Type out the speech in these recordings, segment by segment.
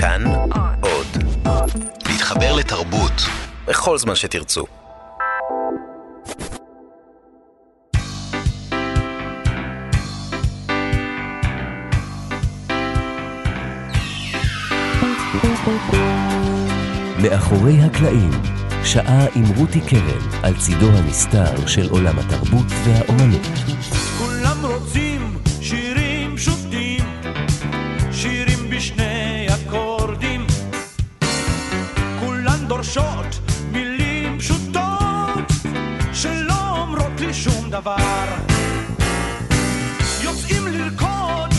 כאן עוד. להתחבר לתרבות בכל זמן שתרצו. מאחורי הקלעים, שעה עם רותי קרן על צידו הנסתר של עולם התרבות והאומנות. דבר. יוצאים לרקוד,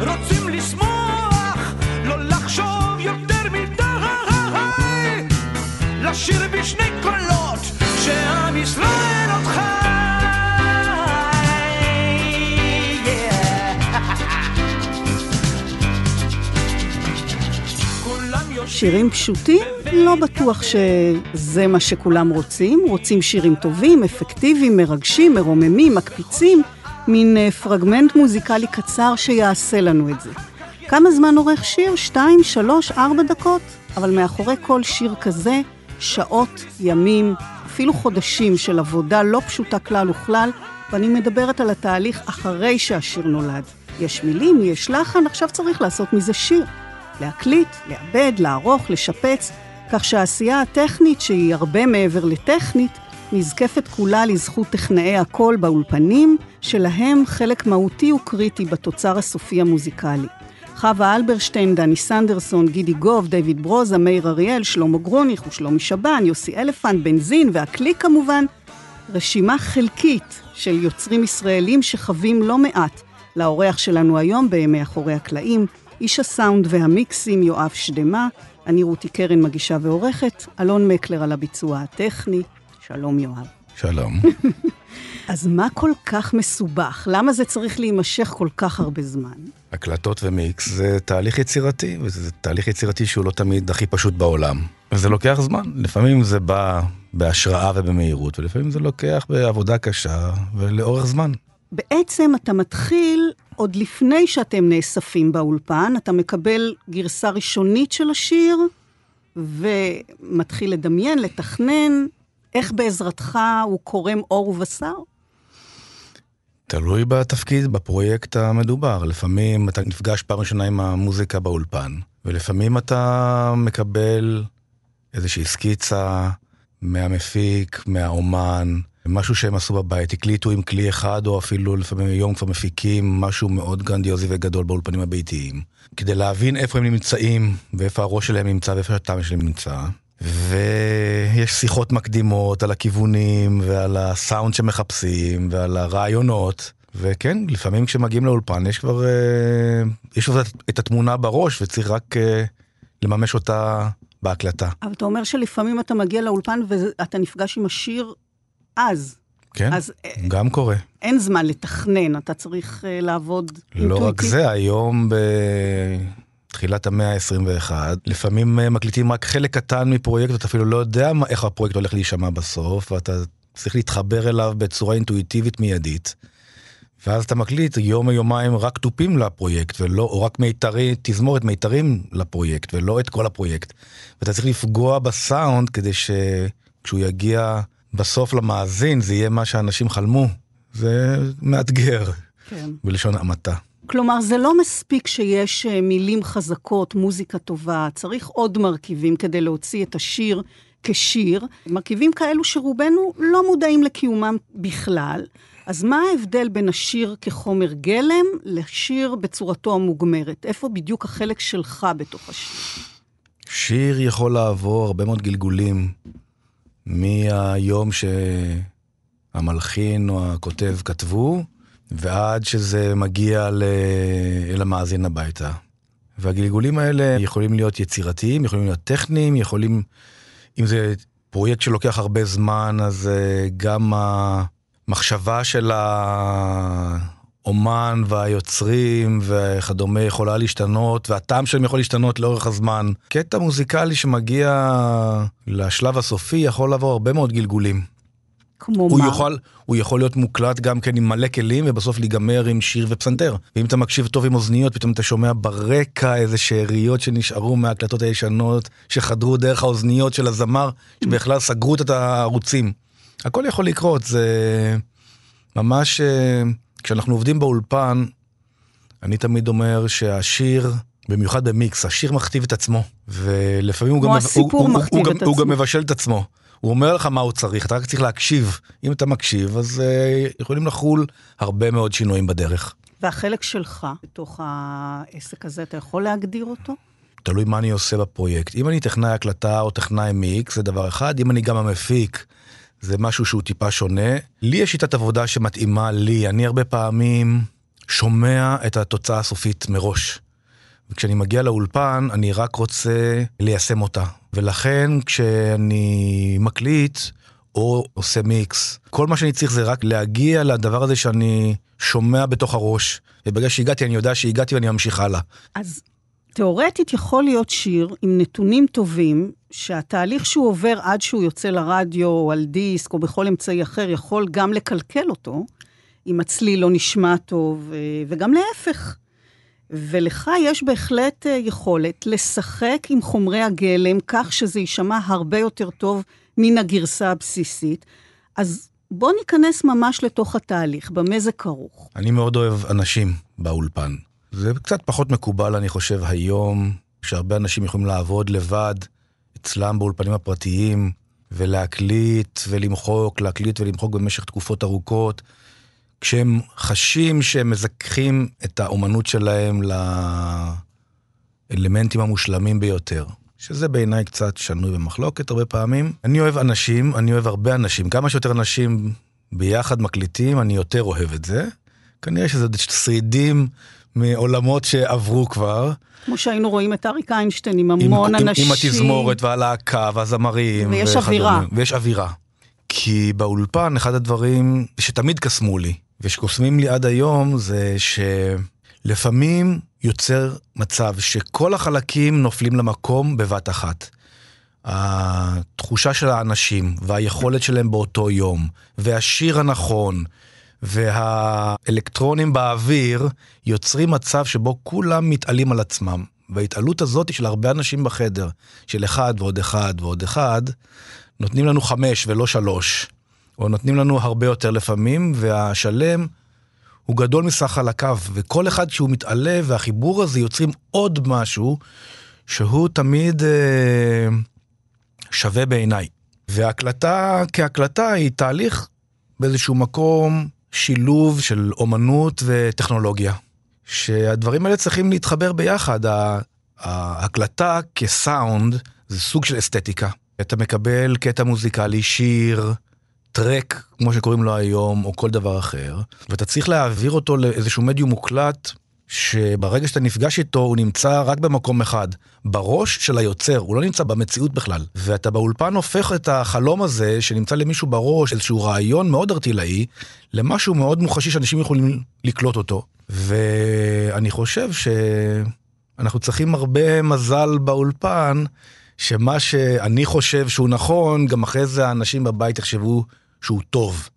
רוצים לשמוח, לא לחשוב יותר מדי. לשיר בשני קולות, שעם ישראל עוד שירים פשוטים? לא בטוח שזה מה שכולם רוצים. רוצים שירים טובים, אפקטיביים, מרגשים, מרוממים, מקפיצים, מין אה, פרגמנט מוזיקלי קצר שיעשה לנו את זה. כמה זמן עורך שיר? שתיים, שלוש, ארבע דקות? אבל מאחורי כל שיר כזה, שעות, ימים, אפילו חודשים של עבודה לא פשוטה כלל וכלל, ואני מדברת על התהליך אחרי שהשיר נולד. יש מילים, יש לחן, עכשיו צריך לעשות מזה שיר. להקליט, לעבד, לערוך, לשפץ, כך שהעשייה הטכנית, שהיא הרבה מעבר לטכנית, נזקפת כולה לזכות טכנאי הקול באולפנים, שלהם חלק מהותי וקריטי בתוצר הסופי המוזיקלי. חווה אלברשטיין, דני סנדרסון, גידי גוב, דיוויד ברוזה, מאיר אריאל, שלמה גרוניך ושלומי שבן, יוסי אלפנט, בנזין והקליק כמובן. רשימה חלקית של יוצרים ישראלים שחווים לא מעט לאורח שלנו היום בימי אחורי הקלעים, איש הסאונד והמיקסים יואב שדמה, אני רותי קרן מגישה ועורכת, אלון מקלר על הביצוע הטכני. שלום יואב. שלום. אז מה כל כך מסובך? למה זה צריך להימשך כל כך הרבה זמן? הקלטות ומיקס זה תהליך יצירתי, וזה תהליך יצירתי שהוא לא תמיד הכי פשוט בעולם. וזה לוקח זמן, לפעמים זה בא בהשראה ובמהירות, ולפעמים זה לוקח בעבודה קשה ולאורך זמן. בעצם אתה מתחיל, עוד לפני שאתם נאספים באולפן, אתה מקבל גרסה ראשונית של השיר, ומתחיל לדמיין, לתכנן, איך בעזרתך הוא קורם עור ובשר? תלוי בתפקיד, בפרויקט המדובר. לפעמים אתה נפגש פעם ראשונה עם המוזיקה באולפן, ולפעמים אתה מקבל איזושהי סקיצה מהמפיק, מהאומן, משהו שהם עשו בבית, הקליטו עם כלי אחד, או אפילו לפעמים היום כבר מפיקים משהו מאוד גרנדיוזי וגדול באולפנים הביתיים. כדי להבין איפה הם נמצאים, ואיפה הראש שלהם נמצא, ואיפה הטעם שלהם נמצא. ויש שיחות מקדימות על הכיוונים, ועל הסאונד שמחפשים, ועל הרעיונות. וכן, לפעמים כשמגיעים לאולפן יש כבר, אה, יש כבר את התמונה בראש, וצריך רק אה, לממש אותה בהקלטה. אבל אתה אומר שלפעמים אתה מגיע לאולפן ואתה נפגש עם השיר אז. כן, אז גם קורה. אין זמן לתכנן, אתה צריך uh, לעבוד לא רק אינטואיטיב. זה, היום בתחילת המאה ה-21, לפעמים אה, מקליטים רק חלק קטן מפרויקט, ואתה אפילו לא יודע מה- איך הפרויקט הולך להישמע בסוף, ואתה צריך להתחבר אליו בצורה אינטואיטיבית מיידית. ואז אתה מקליט יום או יומיים רק תופים לפרויקט, ולא, או רק מיתרי, תזמורת מיתרים לפרויקט, ולא את כל הפרויקט. ואתה צריך לפגוע בסאונד כדי שכשהוא יגיע בסוף למאזין, זה יהיה מה שאנשים חלמו. זה מאתגר, כן. בלשון המעטה. כלומר, זה לא מספיק שיש אה, מילים חזקות, מוזיקה טובה, צריך עוד מרכיבים כדי להוציא את השיר כשיר. מרכיבים כאלו שרובנו לא מודעים לקיומם בכלל. אז מה ההבדל בין השיר כחומר גלם לשיר בצורתו המוגמרת? איפה בדיוק החלק שלך בתוך השיר? שיר יכול לעבור הרבה מאוד גלגולים מהיום שהמלחין או הכותב כתבו, ועד שזה מגיע ל... אל המאזין הביתה. והגלגולים האלה יכולים להיות יצירתיים, יכולים להיות טכניים, יכולים... אם זה פרויקט שלוקח הרבה זמן, אז אה, גם המחשבה של האומן והיוצרים וכדומה יכולה להשתנות, והטעם שלהם יכול להשתנות לאורך הזמן. קטע מוזיקלי שמגיע לשלב הסופי יכול לעבור הרבה מאוד גלגולים. כמו הוא מה? יוכל, הוא יכול להיות מוקלט גם כן עם מלא כלים ובסוף להיגמר עם שיר ופסנתר. ואם אתה מקשיב טוב עם אוזניות, פתאום אתה שומע ברקע איזה שאריות שנשארו מההקלטות הישנות, שחדרו דרך האוזניות של הזמר, שבכלל סגרו את הערוצים. הכל יכול לקרות, זה ממש, אה, כשאנחנו עובדים באולפן, אני תמיד אומר שהשיר, במיוחד במיקס, השיר מכתיב את עצמו, ולפעמים הוא גם, הוא, הוא, הוא, את גם, הוא גם עצמו. מבשל את עצמו. הוא אומר לך מה הוא צריך, אתה רק צריך להקשיב. אם אתה מקשיב, אז uh, יכולים לחול הרבה מאוד שינויים בדרך. והחלק שלך בתוך העסק הזה, אתה יכול להגדיר אותו? תלוי מה אני עושה בפרויקט. אם אני טכנאי הקלטה או טכנאי מיקס, זה דבר אחד. אם אני גם המפיק, זה משהו שהוא טיפה שונה. לי יש שיטת עבודה שמתאימה לי. אני הרבה פעמים שומע את התוצאה הסופית מראש. וכשאני מגיע לאולפן, אני רק רוצה ליישם אותה. ולכן כשאני מקליט או עושה מיקס, כל מה שאני צריך זה רק להגיע לדבר הזה שאני שומע בתוך הראש. וברגע שהגעתי, אני יודע שהגעתי ואני ממשיך הלאה. אז תאורטית יכול להיות שיר עם נתונים טובים, שהתהליך שהוא עובר עד שהוא יוצא לרדיו, או על דיסק, או בכל אמצעי אחר, יכול גם לקלקל אותו, אם הצליל לא נשמע טוב, אה, וגם להפך. ולך יש בהחלט אה, יכולת לשחק עם חומרי הגלם כך שזה יישמע הרבה יותר טוב מן הגרסה הבסיסית. אז בוא ניכנס ממש לתוך התהליך, במה זה כרוך. אני מאוד אוהב אנשים באולפן. זה קצת פחות מקובל, אני חושב, היום, שהרבה אנשים יכולים לעבוד לבד אצלם באולפנים הפרטיים, ולהקליט ולמחוק, להקליט ולמחוק במשך תקופות ארוכות, כשהם חשים שהם מזככים את האומנות שלהם לאלמנטים המושלמים ביותר. שזה בעיניי קצת שנוי במחלוקת הרבה פעמים. אני אוהב אנשים, אני אוהב הרבה אנשים. כמה שיותר אנשים ביחד מקליטים, אני יותר אוהב את זה. כנראה שזה שרידים מעולמות שעברו כבר. כמו שהיינו רואים את אריק איינשטיין עם עם, המון עם, אנשים. עם התזמורת והלהקה והזמרים. ויש וכדומה. אווירה. ויש אווירה. כי באולפן אחד הדברים שתמיד קסמו לי, ושקוסמים לי עד היום, זה שלפעמים יוצר מצב שכל החלקים נופלים למקום בבת אחת. התחושה של האנשים והיכולת שלהם באותו יום, והשיר הנכון, והאלקטרונים באוויר, יוצרים מצב שבו כולם מתעלים על עצמם. וההתעלות הזאת של הרבה אנשים בחדר, של אחד ועוד אחד ועוד אחד, נותנים לנו חמש ולא שלוש, או נותנים לנו הרבה יותר לפעמים, והשלם הוא גדול מסך חלקיו, וכל אחד שהוא מתעלה, והחיבור הזה יוצרים עוד משהו, שהוא תמיד אה, שווה בעיניי. והקלטה כהקלטה היא תהליך באיזשהו מקום שילוב של אומנות וטכנולוגיה. שהדברים האלה צריכים להתחבר ביחד. ההקלטה כסאונד זה סוג של אסתטיקה. אתה מקבל קטע מוזיקלי, שיר, טרק, כמו שקוראים לו היום, או כל דבר אחר, ואתה צריך להעביר אותו לאיזשהו מדיום מוקלט, שברגע שאתה נפגש איתו, הוא נמצא רק במקום אחד, בראש של היוצר, הוא לא נמצא במציאות בכלל. ואתה באולפן הופך את החלום הזה, שנמצא למישהו בראש, איזשהו רעיון מאוד ארטילאי, למשהו מאוד מוחשי שאנשים יכולים לקלוט אותו. ואני חושב שאנחנו צריכים הרבה מזל באולפן, שמה שאני חושב שהוא נכון, גם אחרי זה האנשים בבית יחשבו שהוא טוב.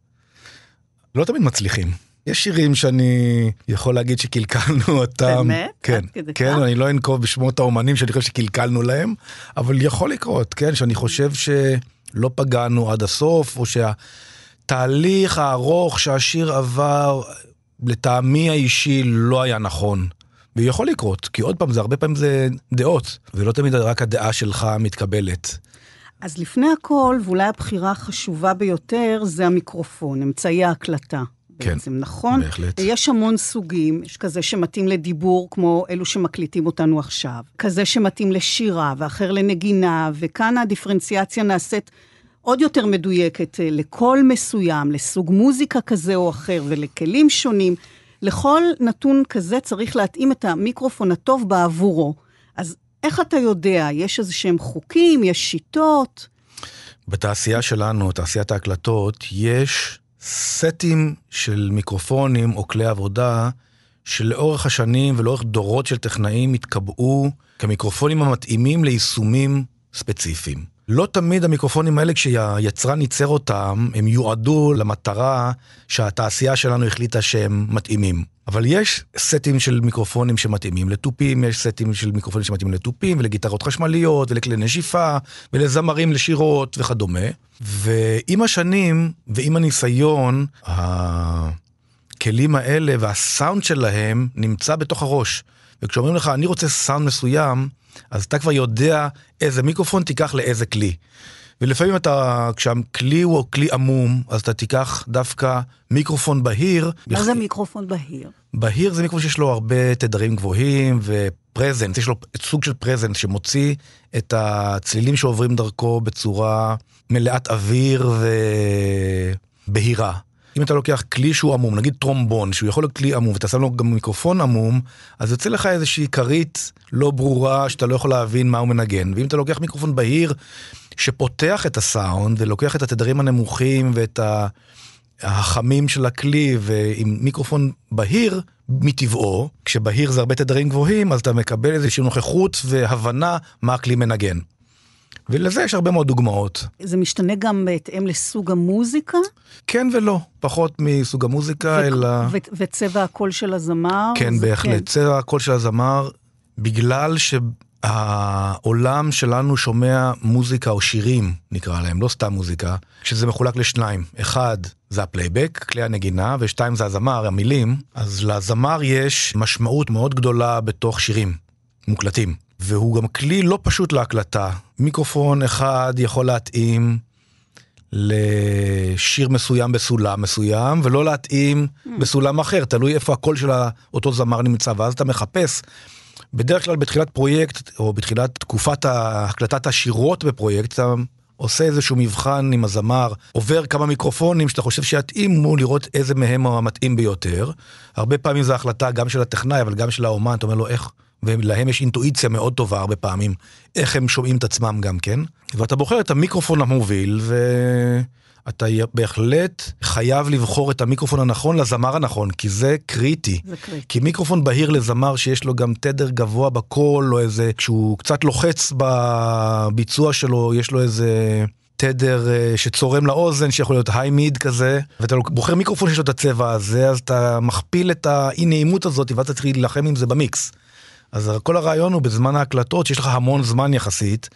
לא תמיד מצליחים. יש שירים שאני יכול להגיד שקלקלנו אותם. באמת? כן, כן, כך? אני לא אנקוב בשמות האומנים שאני חושב שקלקלנו להם, אבל יכול לקרות, כן, שאני חושב שלא פגענו עד הסוף, או שהתהליך הארוך שהשיר עבר, לטעמי האישי לא היה נכון. ויכול לקרות, כי עוד פעם, זה הרבה פעמים זה דעות, ולא תמיד רק הדעה שלך מתקבלת. אז לפני הכל, ואולי הבחירה החשובה ביותר, זה המיקרופון, אמצעי ההקלטה. כן, בעצם, נכון? בהחלט. יש המון סוגים, יש כזה שמתאים לדיבור, כמו אלו שמקליטים אותנו עכשיו, כזה שמתאים לשירה, ואחר לנגינה, וכאן הדיפרנציאציה נעשית עוד יותר מדויקת אה, לקול מסוים, לסוג מוזיקה כזה או אחר, ולכלים שונים. לכל נתון כזה צריך להתאים את המיקרופון הטוב בעבורו. אז איך אתה יודע? יש איזה שהם חוקים, יש שיטות? בתעשייה שלנו, תעשיית ההקלטות, יש סטים של מיקרופונים או כלי עבודה שלאורך השנים ולאורך דורות של טכנאים התקבעו כמיקרופונים המתאימים ליישומים ספציפיים. לא תמיד המיקרופונים האלה, כשהיצרן ייצר אותם, הם יועדו למטרה שהתעשייה שלנו החליטה שהם מתאימים. אבל יש סטים של מיקרופונים שמתאימים לתופים, יש סטים של מיקרופונים שמתאימים לתופים ולגיטרות חשמליות ולכלי נשיפה ולזמרים לשירות וכדומה. ועם השנים ועם הניסיון, הכלים האלה והסאונד שלהם נמצא בתוך הראש. וכשאומרים לך, אני רוצה סאונד מסוים, אז אתה כבר יודע איזה מיקרופון תיקח לאיזה כלי. ולפעמים אתה, כשהכלי הוא כלי עמום, אז אתה תיקח דווקא מיקרופון בהיר. מה בכ... זה מיקרופון בהיר? בהיר זה מיקרופון שיש לו הרבה תדרים גבוהים ופרזנס, יש לו סוג של פרזנס שמוציא את הצלילים שעוברים דרכו בצורה מלאת אוויר ובהירה. אם אתה לוקח כלי שהוא עמום, נגיד טרומבון, שהוא יכול להיות כלי עמום, ואתה שם לו גם מיקרופון עמום, אז יוצא לך איזושהי כרית לא ברורה שאתה לא יכול להבין מה הוא מנגן. ואם אתה לוקח מיקרופון בהיר, שפותח את הסאונד ולוקח את התדרים הנמוכים ואת החמים של הכלי, ועם מיקרופון בהיר מטבעו, כשבהיר זה הרבה תדרים גבוהים, אז אתה מקבל איזושהי נוכחות והבנה מה הכלי מנגן. ולזה יש הרבה מאוד דוגמאות. זה משתנה גם בהתאם לסוג המוזיקה? כן ולא, פחות מסוג המוזיקה, ו- אלא... ו- וצבע הקול של הזמר? כן, בהחלט. כן. צבע הקול של הזמר, בגלל שהעולם שלנו שומע מוזיקה או שירים, נקרא להם, לא סתם מוזיקה, שזה מחולק לשניים. אחד, זה הפלייבק, כלי הנגינה, ושתיים זה הזמר, המילים. אז לזמר יש משמעות מאוד גדולה בתוך שירים מוקלטים. והוא גם כלי לא פשוט להקלטה. מיקרופון אחד יכול להתאים לשיר מסוים בסולם מסוים, ולא להתאים אממ. בסולם אחר, תלוי איפה הקול של אותו זמר נמצא, ואז אתה מחפש. בדרך כלל בתחילת פרויקט, או בתחילת תקופת הקלטת השירות בפרויקט, אתה עושה איזשהו מבחן עם הזמר, עובר כמה מיקרופונים שאתה חושב שיתאימו לראות איזה מהם המתאים ביותר. הרבה פעמים זו החלטה גם של הטכנאי, אבל גם של האומן, אתה אומר לו איך ולהם יש אינטואיציה מאוד טובה הרבה פעמים, איך הם שומעים את עצמם גם כן. ואתה בוחר את המיקרופון המוביל, ואתה בהחלט חייב לבחור את המיקרופון הנכון לזמר הנכון, כי זה קריטי. זה קריטי. כי מיקרופון בהיר לזמר שיש לו גם תדר גבוה בקול, או איזה, כשהוא קצת לוחץ בביצוע שלו, יש לו איזה... תדר אה, שצורם לאוזן שיכול להיות היי מיד כזה ואתה בוחר מיקרופון שיש לו את הצבע הזה אז אתה מכפיל את האי נעימות הזאת ואז אתה צריך להילחם עם זה במיקס. אז כל הרעיון הוא בזמן ההקלטות, שיש לך המון זמן יחסית,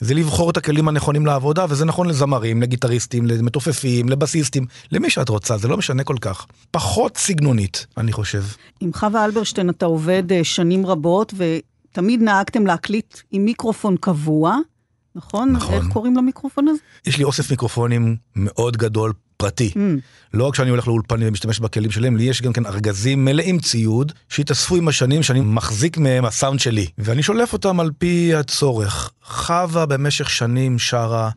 זה לבחור את הכלים הנכונים לעבודה, וזה נכון לזמרים, לגיטריסטים, למתופפים, לבסיסטים, למי שאת רוצה, זה לא משנה כל כך. פחות סגנונית, אני חושב. עם חווה אלברשטיין אתה עובד אה, שנים רבות, ותמיד נהגתם להקליט עם מיקרופון קבוע, נכון? נכון. איך קוראים למיקרופון הזה? יש לי אוסף מיקרופונים מאוד גדול, פרטי. Mm. לא רק שאני הולך לאולפנים ומשתמש בכלים שלהם, לי יש גם כן ארגזים מלאים ציוד שהתאספו עם השנים שאני מחזיק מהם הסאונד שלי, ואני שולף אותם על פי הצורך. חווה במשך שנים שרה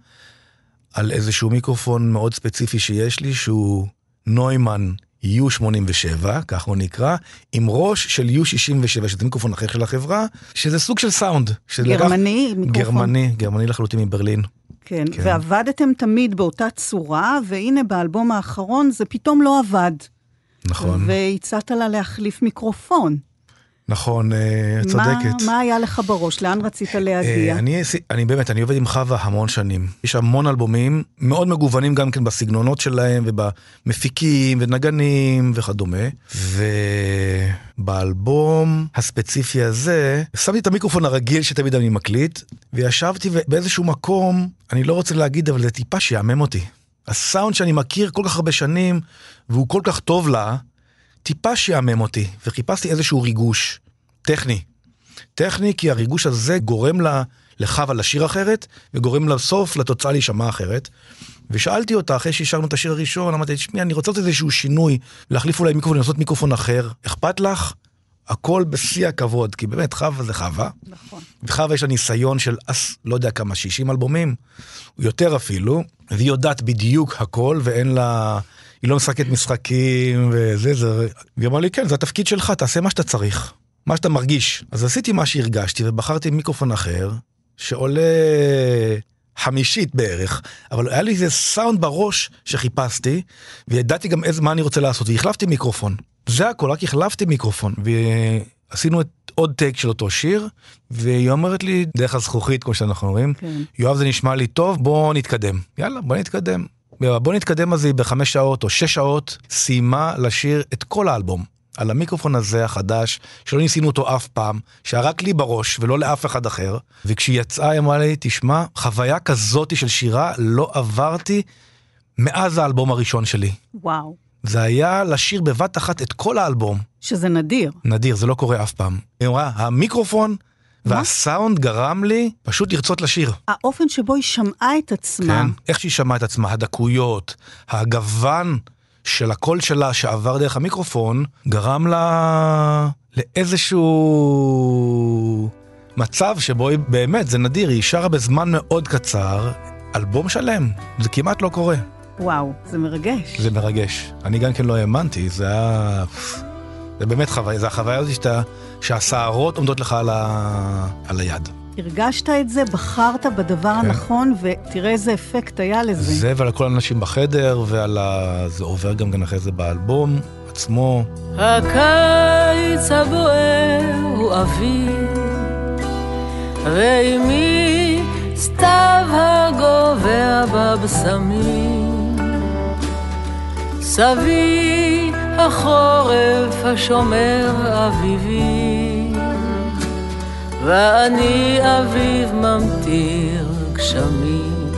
על איזשהו מיקרופון מאוד ספציפי שיש לי, שהוא נוימן U87, כך הוא נקרא, עם ראש של U67, שזה מיקרופון אחר של החברה, שזה סוג של סאונד. גרמני? לקח... מיקרופון? גרמני, גרמני לחלוטין מברלין. כן, כן, ועבדתם תמיד באותה צורה, והנה באלבום האחרון זה פתאום לא עבד. נכון. והצעת לה להחליף מיקרופון. נכון, אה, את צודקת. מה, מה היה לך בראש? לאן רצית להגיע? אה, אני, אני באמת, אני עובד עם חווה המון שנים. יש המון אלבומים, מאוד מגוונים גם כן בסגנונות שלהם, ובמפיקים, ונגנים, וכדומה. ובאלבום הספציפי הזה, שמתי את המיקרופון הרגיל שתמיד אני מקליט, וישבתי באיזשהו מקום, אני לא רוצה להגיד, אבל זה טיפה שיעמם אותי. הסאונד שאני מכיר כל כך הרבה שנים, והוא כל כך טוב לה, טיפה שיעמם אותי, וחיפשתי איזשהו ריגוש טכני. טכני כי הריגוש הזה גורם לה, לחווה לשיר אחרת, וגורם לסוף לתוצאה להישמע אחרת. ושאלתי אותה, אחרי שאישרנו את השיר הראשון, אמרתי, תשמעי, אני רוצה לעשות איזשהו שינוי, להחליף אולי מיקרופון, לעשות מיקרופון אחר. אכפת לך? הכל בשיא הכבוד, כי באמת חווה זה חווה. נכון. וחווה יש לה ניסיון של אס, לא יודע כמה, 60 אלבומים, יותר אפילו, והיא יודעת בדיוק הכל, ואין לה... היא לא משחקת משחקים וזה, זה... והיא אמרה לי, כן, זה התפקיד שלך, תעשה מה שאתה צריך, מה שאתה מרגיש. אז עשיתי מה שהרגשתי ובחרתי מיקרופון אחר, שעולה חמישית בערך, אבל היה לי איזה סאונד בראש שחיפשתי, וידעתי גם איזה, מה אני רוצה לעשות, והחלפתי מיקרופון. זה הכל, רק החלפתי מיקרופון, ועשינו את עוד טייק של אותו שיר, והיא אומרת לי, דרך הזכוכית, כמו שאנחנו אומרים, כן. יואב זה נשמע לי טוב, בוא נתקדם. יאללה, בוא נתקדם. בוא נתקדם אז היא בחמש שעות או שש שעות סיימה לשיר את כל האלבום. על המיקרופון הזה החדש, שלא ניסינו אותו אף פעם, שהיה רק לי בראש ולא לאף אחד אחר. וכשהיא יצאה היא אמרה לי, תשמע, חוויה כזאתי של שירה לא עברתי מאז האלבום הראשון שלי. וואו. זה היה לשיר בבת אחת את כל האלבום. שזה נדיר. נדיר, זה לא קורה אף פעם. היא אמרה, המיקרופון והסאונד גרם לי פשוט לרצות לשיר. האופן שבו היא שמעה את עצמה. כן, איך שהיא שמעה את עצמה, הדקויות, הגוון של הקול שלה שעבר דרך המיקרופון, גרם לה לאיזשהו מצב שבו היא באמת, זה נדיר, היא שרה בזמן מאוד קצר, אלבום שלם, זה כמעט לא קורה. וואו, זה מרגש. זה מרגש. אני גם כן לא האמנתי, זה היה... זה באמת חוויה, זה החוויה הזאת שאתה, שהשערות עומדות לך על, ה... על היד. הרגשת את זה, בחרת בדבר כן. הנכון, ותראה איזה אפקט היה לזה. זה ועל כל האנשים בחדר, ועל ה... זה עובר גם כן אחרי זה באלבום עצמו. הקיץ הבוער הוא אביב, ואימי סתיו הגובע בבשמים. סבי החורף השומר אביבי, ואני אביב ממטיר גשמים.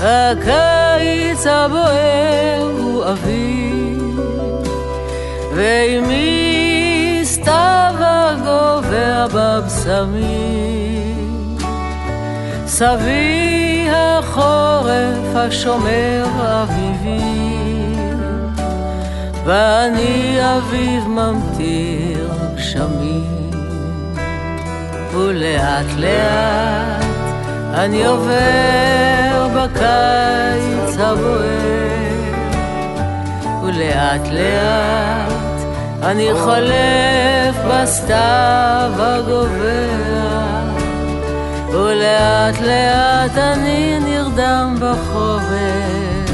הקיץ הבוער הוא אביב, ואימי סתיו הגובע בבשמים. סבי החורף השומר אביבי, ואני אביב ממטיר גשמים. ולאט לאט אני עובר בקיץ הבוער, ולאט לאט אני חולף בסתיו הגובע, ולאט לאט אני נרדם בחורף,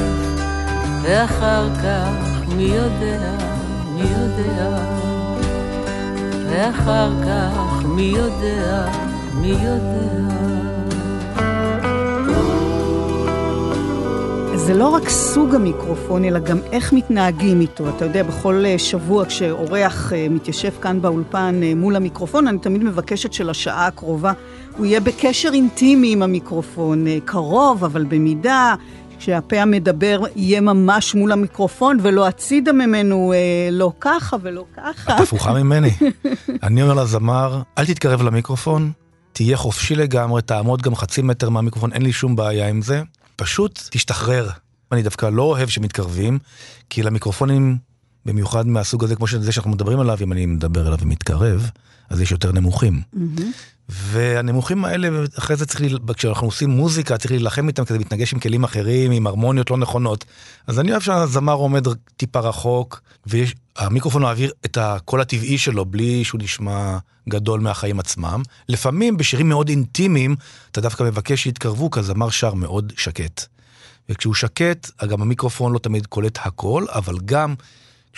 ואחר כך מי יודע, מי יודע, ואחר כך מי יודע, מי יודע. זה לא רק סוג המיקרופון, אלא גם איך מתנהגים איתו. אתה יודע, בכל אה, שבוע כשאורח אה, מתיישב כאן באולפן אה, מול המיקרופון, אני תמיד מבקשת שלשעה הקרובה הוא יהיה בקשר אינטימי עם המיקרופון, קרוב, אבל במידה. כשהפה המדבר יהיה ממש מול המיקרופון ולא הצידה ממנו, לא ככה ולא ככה. את הפוכה ממני. אני אומר לזמר, אל תתקרב למיקרופון, תהיה חופשי לגמרי, תעמוד גם חצי מטר מהמיקרופון, אין לי שום בעיה עם זה. פשוט תשתחרר. אני דווקא לא אוהב שמתקרבים, כי למיקרופונים, במיוחד מהסוג הזה, כמו שזה שאנחנו מדברים עליו, אם אני מדבר אליו ומתקרב, אז יש יותר נמוכים. והנמוכים האלה, אחרי זה צריך, כשאנחנו עושים מוזיקה, צריך להילחם איתם כדי להתנגש עם כלים אחרים, עם הרמוניות לא נכונות. אז אני אוהב שהזמר עומד טיפה רחוק, והמיקרופון מעביר את הקול הטבעי שלו בלי שהוא נשמע גדול מהחיים עצמם. לפעמים בשירים מאוד אינטימיים, אתה דווקא מבקש שיתקרבו, כי הזמר שר מאוד שקט. וכשהוא שקט, גם המיקרופון לא תמיד קולט הכל, אבל גם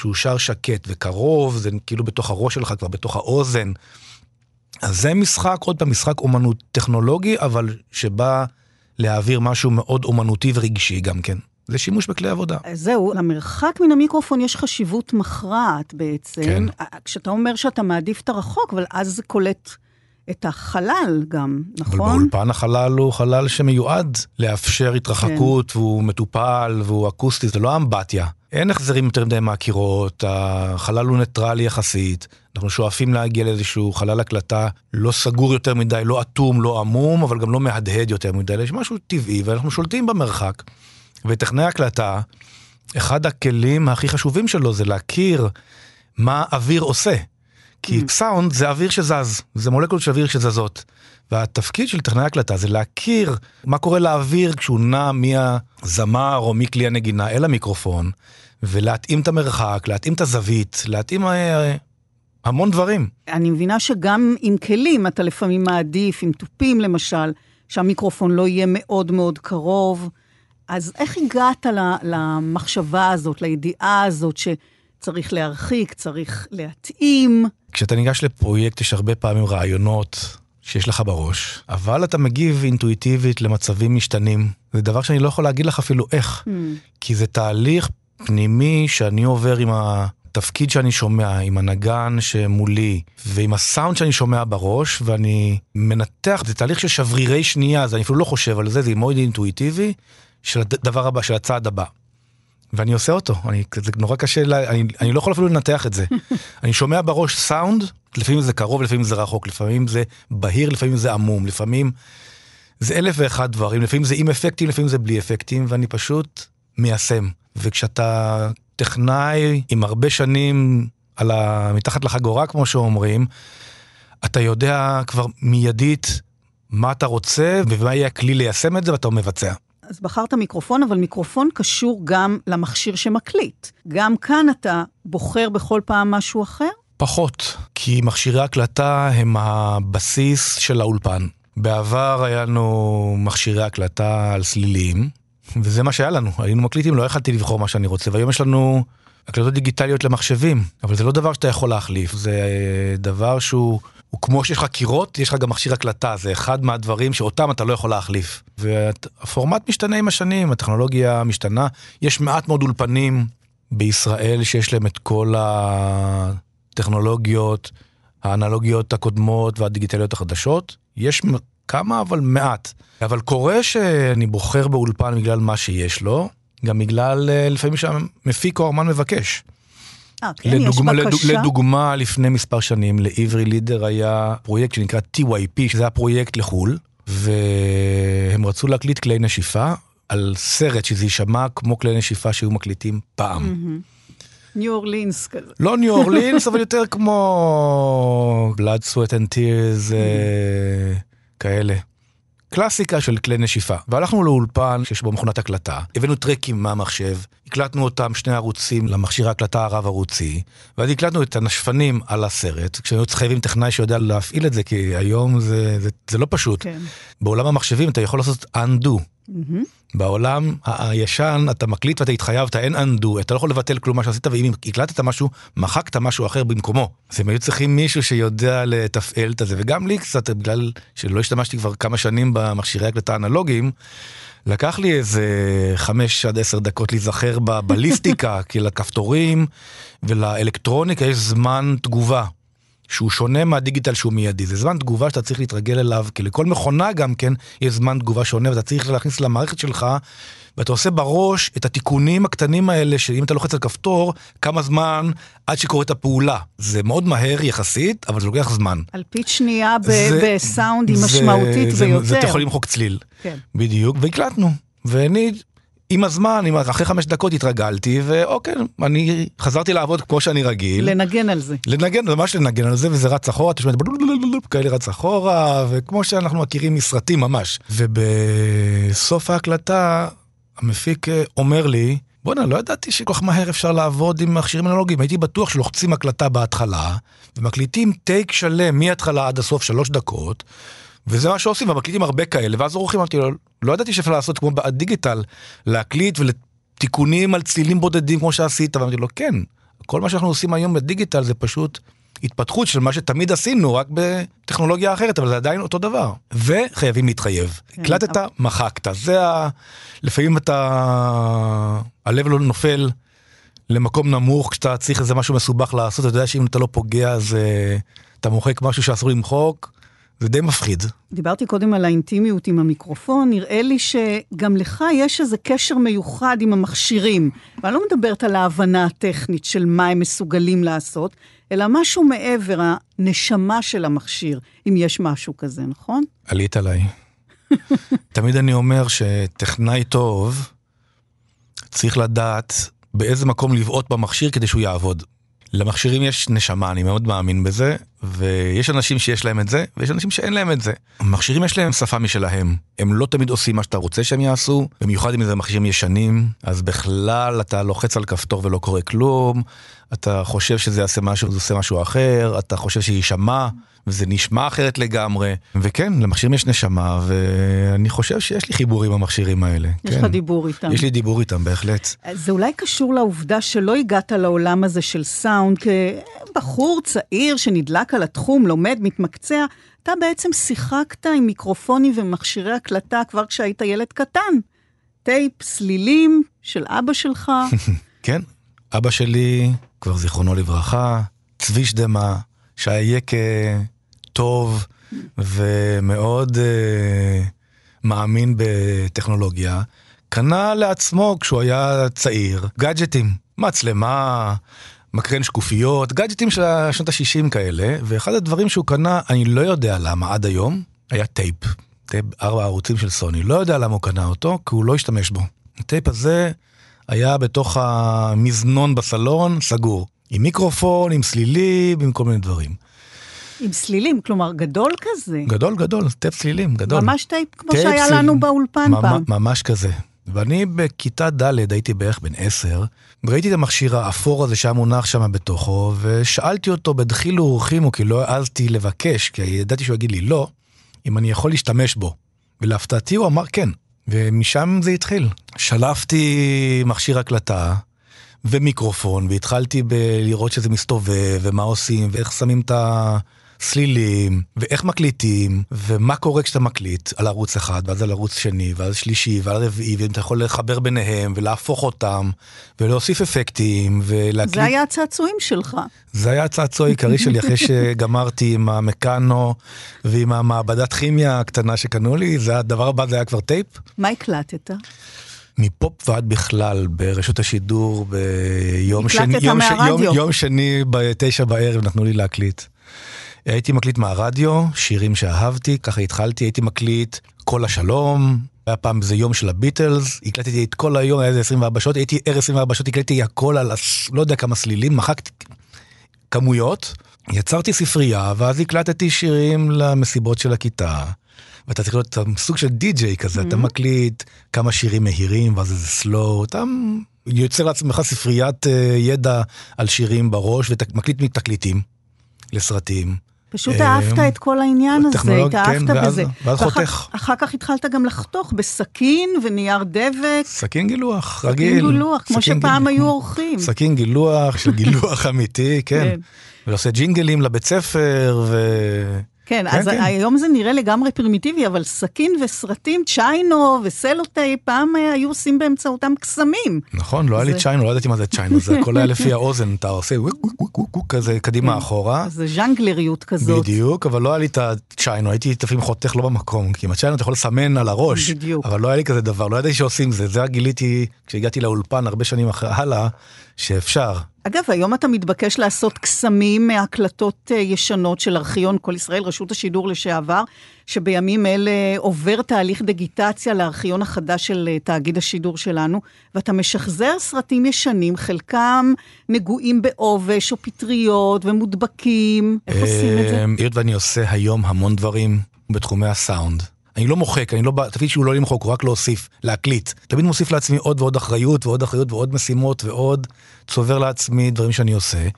כשהוא שר שקט וקרוב, זה כאילו בתוך הראש שלך, כבר בתוך האוזן. אז זה משחק, עוד פעם, משחק אומנות טכנולוגי, אבל שבא להעביר משהו מאוד אומנותי ורגשי גם כן. זה שימוש בכלי עבודה. אז זהו, למרחק מן המיקרופון יש חשיבות מכרעת בעצם. כן. כשאתה אומר שאתה מעדיף את הרחוק, אבל אז זה קולט את החלל גם, אבל נכון? באולפן החלל הוא חלל שמיועד לאפשר התרחקות, כן. והוא מטופל, והוא אקוסטי, זה לא אמבטיה. אין החזרים יותר מדי מהקירות, החלל הוא ניטרלי יחסית. אנחנו שואפים להגיע לאיזשהו חלל הקלטה לא סגור יותר מדי, לא אטום, לא עמום, אבל גם לא מהדהד יותר מדי, יש משהו טבעי, ואנחנו שולטים במרחק. וטכנאי הקלטה, אחד הכלים הכי חשובים שלו זה להכיר מה אוויר עושה. כי סאונד זה אוויר שזז, זה מולקולות של אוויר שזזות. והתפקיד של טכנאי הקלטה זה להכיר מה קורה לאוויר כשהוא נע מהזמר או מכלי הנגינה אל המיקרופון, ולהתאים את המרחק, להתאים את הזווית, להתאים אה, המון דברים. אני מבינה שגם עם כלים אתה לפעמים מעדיף, עם תופים למשל, שהמיקרופון לא יהיה מאוד מאוד קרוב. אז איך הגעת למחשבה הזאת, לידיעה הזאת, צריך להרחיק, צריך להתאים. כשאתה ניגש לפרויקט יש הרבה פעמים רעיונות שיש לך בראש, אבל אתה מגיב אינטואיטיבית למצבים משתנים. זה דבר שאני לא יכול להגיד לך אפילו איך, Mm. כי זה תהליך פנימי שאני עובר עם התפקיד שאני שומע, עם הנגן שמולי, ועם הסאונד שאני שומע בראש, ואני מנתח, זה תהליך של שברירי שנייה, אז אני אפילו לא חושב על זה, זה מאוד אינטואיטיבי, של הדבר הבא, של הצעד הבא. ואני עושה אותו, אני, זה נורא קשה, לה, אני, אני לא יכול אפילו לנתח את זה. אני שומע בראש סאונד, לפעמים זה קרוב, לפעמים זה רחוק, לפעמים זה בהיר, לפעמים זה עמום, לפעמים זה אלף ואחד דברים, לפעמים זה עם אפקטים, לפעמים זה בלי אפקטים, ואני פשוט מיישם. וכשאתה טכנאי עם הרבה שנים על ה... מתחת לחגורה, כמו שאומרים, אתה יודע כבר מיידית מה אתה רוצה ומה יהיה הכלי ליישם את זה, ואתה מבצע. אז בחרת מיקרופון, אבל מיקרופון קשור גם למכשיר שמקליט. גם כאן אתה בוחר בכל פעם משהו אחר? פחות, כי מכשירי הקלטה הם הבסיס של האולפן. בעבר היה לנו מכשירי הקלטה על סלילים, וזה מה שהיה לנו, היינו מקליטים, לא יכלתי לבחור מה שאני רוצה, והיום יש לנו הקלטות דיגיטליות למחשבים, אבל זה לא דבר שאתה יכול להחליף, זה דבר שהוא... הוא כמו שיש לך קירות, יש לך גם מכשיר הקלטה, זה אחד מהדברים שאותם אתה לא יכול להחליף. והפורמט משתנה עם השנים, הטכנולוגיה משתנה, יש מעט מאוד אולפנים בישראל שיש להם את כל הטכנולוגיות, האנלוגיות הקודמות והדיגיטליות החדשות. יש כמה, אבל מעט. אבל קורה שאני בוחר באולפן בגלל מה שיש לו, גם בגלל אה, לפעמים שהמפיק או האמן מבקש. אה, כן, לדוגמה, יש בקשה. לדוגמה, לפני מספר שנים לעברי לידר היה פרויקט שנקרא TYP, שזה היה פרויקט לחו"ל, והם רצו להקליט כלי נשיפה על סרט שזה יישמע כמו כלי נשיפה שהיו מקליטים פעם. ניו אורלינס כזה. לא ניו אורלינס, אבל יותר כמו blood, sweat and tears אה, כאלה. קלאסיקה של כלי נשיפה. והלכנו לאולפן שיש בו מכונת הקלטה, הבאנו טרקים מהמחשב, הקלטנו אותם שני ערוצים למכשיר ההקלטה הרב ערוצי, ואז הקלטנו את הנשפנים על הסרט, כשהיו חייבים טכנאי שיודע להפעיל את זה, כי היום זה, זה, זה לא פשוט. כן. בעולם המחשבים אתה יכול לעשות undo. בעולם ה- הישן אתה מקליט ואתה התחייבת, אין undo, אתה לא יכול לבטל כלום מה שעשית, ואם הקלטת משהו, מחקת משהו אחר במקומו. אז הם היו צריכים מישהו שיודע לתפעל את זה, וגם לי קצת, בגלל שלא השתמשתי כבר כמה שנים במכשירי הקלטה האנלוגיים, לקח לי איזה חמש עד עשר דקות להיזכר בבליסטיקה, כי לכפתורים ולאלקטרוניקה יש זמן תגובה. שהוא שונה מהדיגיטל שהוא מיידי, זה זמן תגובה שאתה צריך להתרגל אליו, כי לכל מכונה גם כן יש זמן תגובה שונה ואתה צריך להכניס למערכת שלך, ואתה עושה בראש את התיקונים הקטנים האלה, שאם אתה לוחץ על כפתור, כמה זמן עד שקורית הפעולה. זה מאוד מהר יחסית, אבל זה לוקח זמן. אלפית שנייה ב- זה- בסאונד היא זה- משמעותית זה- ביותר. זה אתה יכול למחוק צליל. כן. בדיוק, והקלטנו. ואני, עם הזמן, אחרי חמש דקות התרגלתי, ואוקיי, אני חזרתי לעבוד כמו שאני רגיל. לנגן על זה. לנגן, ממש לנגן על זה, וזה רץ אחורה, אתה שומע כאלה רץ אחורה, וכמו שאנחנו מכירים מסרטים ממש. ובסוף ההקלטה, המפיק אה, אומר לי, בואנה, לא ידעתי שכל כך מהר אפשר לעבוד עם מכשירים אנלוגיים. הייתי בטוח שלוחצים הקלטה בהתחלה, ומקליטים טייק שלם מההתחלה עד הסוף שלוש דקות, וזה מה שעושים, ומקליטים הרבה כאלה, ואז עורכים, אמרתי לו, לא ידעתי שאפשר לעשות כמו בדיגיטל, להקליט ולתיקונים על צלילים בודדים כמו שעשית, ואמרתי לו, כן, כל מה שאנחנו עושים היום בדיגיטל זה פשוט התפתחות של מה שתמיד עשינו, רק בטכנולוגיה אחרת, אבל זה עדיין אותו דבר. וחייבים להתחייב. כן, הקלטת, מחקת. זה ה... לפעמים אתה... הלב לא נופל למקום נמוך כשאתה צריך איזה משהו מסובך לעשות, אתה יודע שאם אתה לא פוגע אז אתה מוחק משהו שאסור למחוק, זה די מפחיד. דיברתי קודם על האינטימיות עם המיקרופון, נראה לי שגם לך יש איזה קשר מיוחד עם המכשירים. ואני לא מדברת על ההבנה הטכנית של מה הם מסוגלים לעשות, אלא משהו מעבר, הנשמה של המכשיר, אם יש משהו כזה, נכון? עלית עליי. תמיד אני אומר שטכנאי טוב צריך לדעת באיזה מקום לבעוט במכשיר כדי שהוא יעבוד. למכשירים יש נשמה, אני מאוד מאמין בזה, ויש אנשים שיש להם את זה, ויש אנשים שאין להם את זה. מכשירים יש להם שפה משלהם. הם לא תמיד עושים מה שאתה רוצה שהם יעשו, במיוחד אם זה מכשירים ישנים, אז בכלל אתה לוחץ על כפתור ולא קורה כלום, אתה חושב שזה יעשה משהו, זה עושה משהו אחר, אתה חושב שיישמע, וזה נשמע אחרת לגמרי. וכן, למכשירים יש נשמה, ואני חושב שיש לי חיבור עם המכשירים האלה. יש כן. לך דיבור איתם. יש לי דיבור איתם, בהחלט. זה אולי קשור לעובדה שלא הגעת לעולם הזה של סאונד כבחור צעיר שנדלק על התחום, לומד, מתמקצע. אתה בעצם שיחקת עם מיקרופונים ומכשירי הקלטה כבר כשהיית ילד קטן. טייפ, סלילים של אבא שלך. כן, אבא שלי, כבר זיכרונו לברכה, צבי שדמה, שהיה יקה טוב ומאוד אה, מאמין בטכנולוגיה, קנה לעצמו כשהוא היה צעיר גאדג'טים, מצלמה, מקרן שקופיות, גאדג'טים של שנות ה-60 כאלה, ואחד הדברים שהוא קנה, אני לא יודע למה עד היום, היה טייפ. טייפ ארבע ערוצים של סוני, לא יודע למה הוא קנה אותו, כי הוא לא השתמש בו. הטייפ הזה היה בתוך המזנון בסלון, סגור. עם מיקרופון, עם סלילים, עם כל מיני דברים. עם סלילים, כלומר גדול כזה. גדול, גדול, טייפ סלילים, גדול. ממש טייפ כמו טייפ שהיה סליל- לנו באולפן ממ- פעם. ממש כזה. ואני בכיתה ד' הייתי בערך בן עשר, וראיתי את המכשיר האפור הזה שהיה מונח שם בתוכו, ושאלתי אותו בדחילו ורחימו, כי לא העזתי לבקש, כי ידעתי שהוא יגיד לי לא, אם אני יכול להשתמש בו. ולהפתעתי הוא אמר כן, ומשם זה התחיל. שלפתי מכשיר הקלטה ומיקרופון, והתחלתי ב- לראות שזה מסתובב, ומה עושים, ואיך שמים את הסלילים, ואיך מקליטים, ומה קורה כשאתה מקליט על ערוץ אחד, ואז על ערוץ שני, ואז שלישי, ועל רביעי, ואם אתה יכול לחבר ביניהם, ולהפוך אותם, ולהוסיף אפקטים, ולהקליט. זה היה הצעצועים שלך. זה היה הצעצוע העיקרי שלי אחרי שגמרתי עם המקאנו ועם המעבדת כימיה הקטנה שקנו לי, זה הדבר הבא זה היה כבר טייפ. מה הקלטת? מפופ ועד בכלל ברשות השידור ביום שני, יום, מהרדיו. יום, יום שני בתשע בערב נתנו לי להקליט. הייתי מקליט מהרדיו, שירים שאהבתי, ככה התחלתי, הייתי מקליט כל השלום, היה פעם איזה יום של הביטלס, הקלטתי את כל היום, היה איזה 24 שעות, הייתי ער 24 שעות, הקלטתי הכל על לא יודע כמה סלילים, מחקתי כמויות, יצרתי ספרייה, ואז הקלטתי שירים למסיבות של הכיתה. ואתה צריך להיות סוג של די-ג'יי כזה, אתה מקליט כמה שירים מהירים, ואז איזה סלואו, אתה יוצר לעצמך ספריית אה, ידע על שירים בראש, ומקליט מתקליטים לסרטים. פשוט אה, אהבת את כל העניין הזה, התאהבת כן, בזה. ואז חותך. אחר כך התחלת גם לחתוך בסכין ונייר דבק, סכין גילוח, סכין רגיל. גילוח, כמו סכין שפעם גיל- היו עורכים. סכין גילוח של גילוח אמיתי, כן. כן. ועושה ג'ינגלים לבית ספר, ו... כן, כן, אז כן. היום זה נראה לגמרי פרימיטיבי, אבל סכין וסרטים, צ'יינו וסלוטייפ, פעם היו עושים באמצעותם קסמים. נכון, לא היה לי זה- צ'יינו, לא ידעתי מה זה צ'יינו, זה הכל היה לפי האוזן, אתה עושה כזה קדימה אחורה. אז זה ז'אנגלריות כזאת. בדיוק, אבל לא היה לי את הצ'יינו, הייתי לפעמים חותך לא במקום, כי עם הצ'יינו אתה יכול לסמן על הראש, בדיוק. אבל לא היה לי כזה דבר, לא ידעתי שעושים זה, זה גיליתי כשהגעתי לאולפן הרבה שנים אחרי הלאה, שאפשר. אגב, היום אתה מתבקש לעשות קסמים מהקלטות אה, ישנות של ארכיון כל ישראל, רשות השידור לשעבר, שבימים אלה עובר תהליך דיגיטציה לארכיון החדש של אה, תאגיד השידור שלנו, ואתה משחזר סרטים ישנים, חלקם נגועים בעובש או פטריות ומודבקים. איך עושים את זה? אמ, היות ואני עושה היום המון דברים בתחומי הסאונד. אני לא מוחק, אני לא, בא- התפקיד שהוא לא למחוק, הוא רק להוסיף, להקליט. תמיד מוסיף לעצמי עוד ועוד אחריות ועוד אחריות ועוד משימות ועוד צובר לעצמי דברים שאני עושה.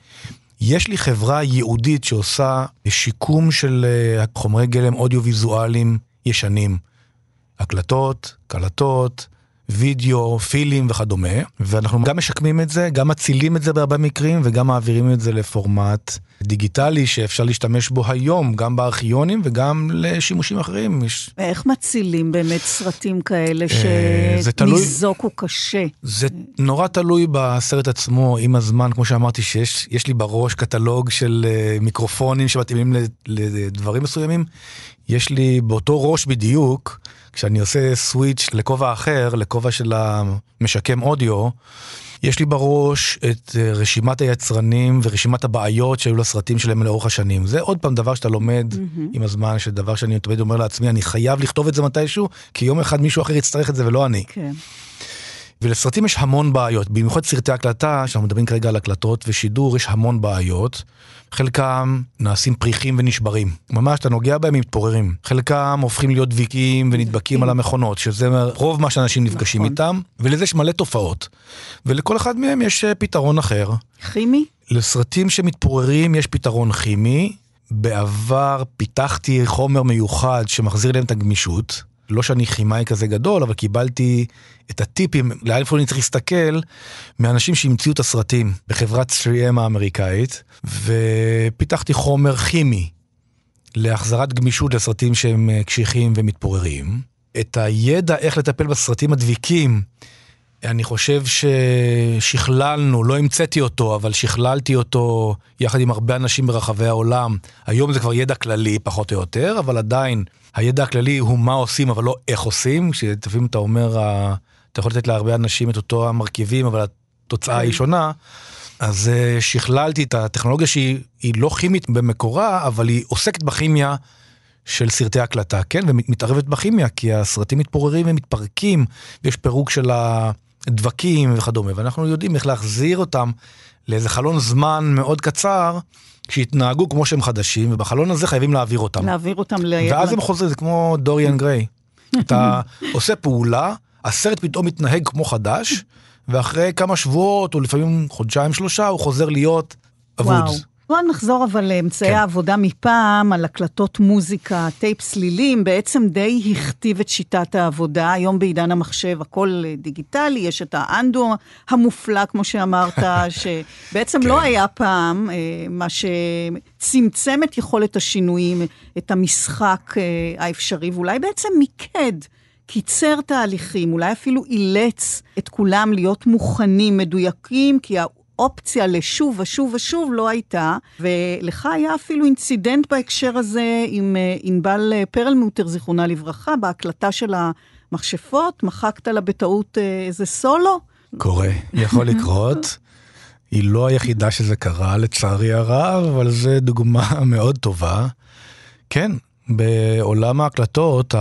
יש לי חברה ייעודית שעושה שיקום של אה, חומרי גלם אודיו-ויזואליים ישנים. הקלטות, קלטות, וידאו, פילים וכדומה, ואנחנו גם משקמים את זה, גם מצילים את זה בהרבה מקרים, וגם מעבירים את זה לפורמט דיגיטלי שאפשר להשתמש בו היום, גם בארכיונים וגם לשימושים אחרים. איך מצילים באמת סרטים כאלה אה, תלוי- שניזוקו קשה? זה נורא תלוי בסרט עצמו, עם הזמן, כמו שאמרתי, שיש יש לי בראש קטלוג של אה, מיקרופונים שמתאימים לדברים מסוימים. יש לי באותו ראש בדיוק, כשאני עושה סוויץ' לכובע אחר, לכובע של המשקם אודיו, יש לי בראש את אה, רשימת היצרנים ורשימת הבעיות שהיו לסרטים שלהם לאורך השנים. זה עוד פעם דבר שאתה לומד עם הזמן, שדבר שאני תמיד אומר לעצמי, אני חייב לכתוב את זה מתישהו, כי יום אחד מישהו אחר יצטרך את זה ולא אני. כן. ולסרטים יש המון בעיות, במיוחד סרטי הקלטה, שאנחנו מדברים כרגע על הקלטות ושידור, יש המון בעיות. חלקם נעשים פריחים ונשברים. ממש, אתה נוגע בהם, הם מתפוררים. חלקם הופכים להיות דביקים ונדבקים על המכונות, שזה רוב מה שאנשים נפגשים נכון. איתם, ולזה יש מלא תופעות. ולכל אחד מהם יש אה, פתרון אחר. כימי? לסרטים שמתפוררים יש פתרון כימי. בעבר פיתחתי חומר מיוחד שמחזיר להם את הגמישות. לא שאני כימאי כזה גדול, אבל קיבלתי את הטיפים, לאן איפה אני צריך להסתכל, מאנשים שהמציאו את הסרטים בחברת 3M האמריקאית, ופיתחתי חומר כימי להחזרת גמישות לסרטים שהם אה, קשיחים ומתפוררים. את הידע איך לטפל בסרטים הדביקים, אני חושב ששכללנו, לא המצאתי אותו, אבל שכללתי אותו יחד עם הרבה אנשים ברחבי העולם. היום זה כבר ידע כללי, פחות או יותר, אבל עדיין הידע הכללי הוא מה עושים, אבל לא איך עושים. כשלפעמים אתה אומר, אתה יכול לתת להרבה אנשים את אותו המרכיבים, אבל התוצאה היא שונה. אז אה, שכללתי את הטכנולוגיה שהיא היא לא כימית במקורה, אבל היא עוסקת בכימיה של סרטי הקלטה, כן? ומתערבת בכימיה, כי הסרטים מתפוררים ומתפרקים, ויש פירוק של הדבקים וכדומה, ואנחנו יודעים איך להחזיר אותם לאיזה חלון זמן מאוד קצר, שיתנהגו כמו שהם חדשים, ובחלון הזה חייבים להעביר אותם. להעביר אותם ל... ואז הם חוזרים, זה כמו דוריאן גריי. אתה עושה פעולה, הסרט פתאום מתנהג כמו חדש, ואחרי כמה שבועות, או לפעמים חודשיים שלושה, הוא חוזר להיות אבוד. וואו. בואו נחזור אבל לאמצעי כן. העבודה מפעם, על הקלטות מוזיקה, טייפ סלילים, בעצם די הכתיב את שיטת העבודה. היום בעידן המחשב הכל אה, דיגיטלי, יש את ה undo המופלא, כמו שאמרת, שבעצם כן. לא היה פעם, אה, מה שצמצם את יכולת השינויים, את המשחק אה, האפשרי, ואולי בעצם מיקד. קיצר תהליכים, אולי אפילו אילץ את כולם להיות מוכנים, מדויקים, כי האופציה לשוב ושוב ושוב לא הייתה, ולך היה אפילו אינצידנט בהקשר הזה עם אה, ענבל אה, פרלמוטר, זיכרונה לברכה, בהקלטה של המכשפות, מחקת לה בטעות אה, איזה סולו. קורה, יכול לקרות. היא לא היחידה שזה קרה, לצערי הרב, אבל זו דוגמה מאוד טובה. כן, בעולם ההקלטות,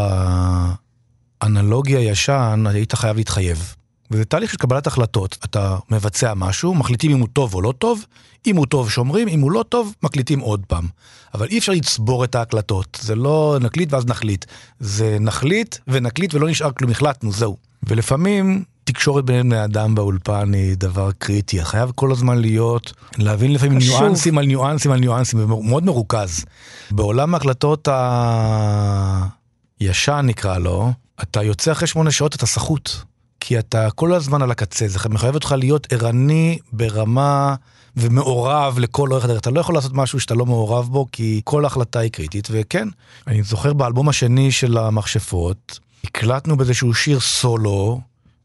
האנלוגי הישן, היית חייב להתחייב. וזה תהליך של קבלת החלטות. אתה מבצע משהו, מחליטים אם הוא טוב או לא טוב, אם הוא טוב שומרים, אם הוא לא טוב, מקליטים עוד פעם. אבל אי אפשר לצבור את ההקלטות, זה לא נקליט ואז נחליט. זה נחליט ונקליט ולא נשאר כלום, החלטנו, זהו. ולפעמים תקשורת בין בני אדם באולפן היא דבר קריטי, חייב כל הזמן להיות, להבין לפעמים חשוב. ניואנסים על ניואנסים על ניואנסים, ומאוד מרוכז. בעולם ההקלטות הישן נקרא לו, אתה יוצא אחרי שמונה שעות אתה סחוט. כי אתה כל הזמן על הקצה, זה מחייב אותך להיות ערני ברמה ומעורב לכל אורך הדרך. אתה לא יכול לעשות משהו שאתה לא מעורב בו, כי כל החלטה היא קריטית. וכן, אני זוכר באלבום השני של המכשפות, הקלטנו באיזשהו שיר סולו,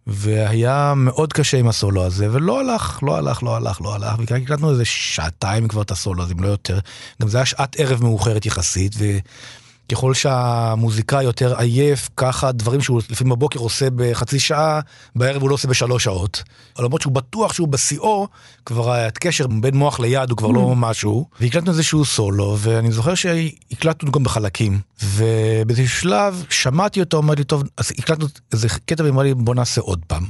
והיה מאוד קשה עם הסולו הזה, ולא הלך, לא הלך, לא הלך, לא הלך, וכאילו הקלטנו איזה שעתיים כבר את הסולו הזה, אם לא יותר. גם זה היה שעת ערב מאוחרת יחסית, ו... ככל שהמוזיקאי יותר עייף, ככה דברים שהוא לפעמים בבוקר עושה בחצי שעה, בערב הוא לא עושה בשלוש שעות. למרות שהוא בטוח שהוא בשיאו, כבר הקשר בין מוח ליד הוא כבר לא משהו. והקלטנו איזשהו סולו, ואני זוכר שהקלטנו גם בחלקים. ובאיזשהו שלב שמעתי אותו, אמרתי, טוב, אז הקלטנו איזה קטע ואמר לי, בוא נעשה עוד פעם.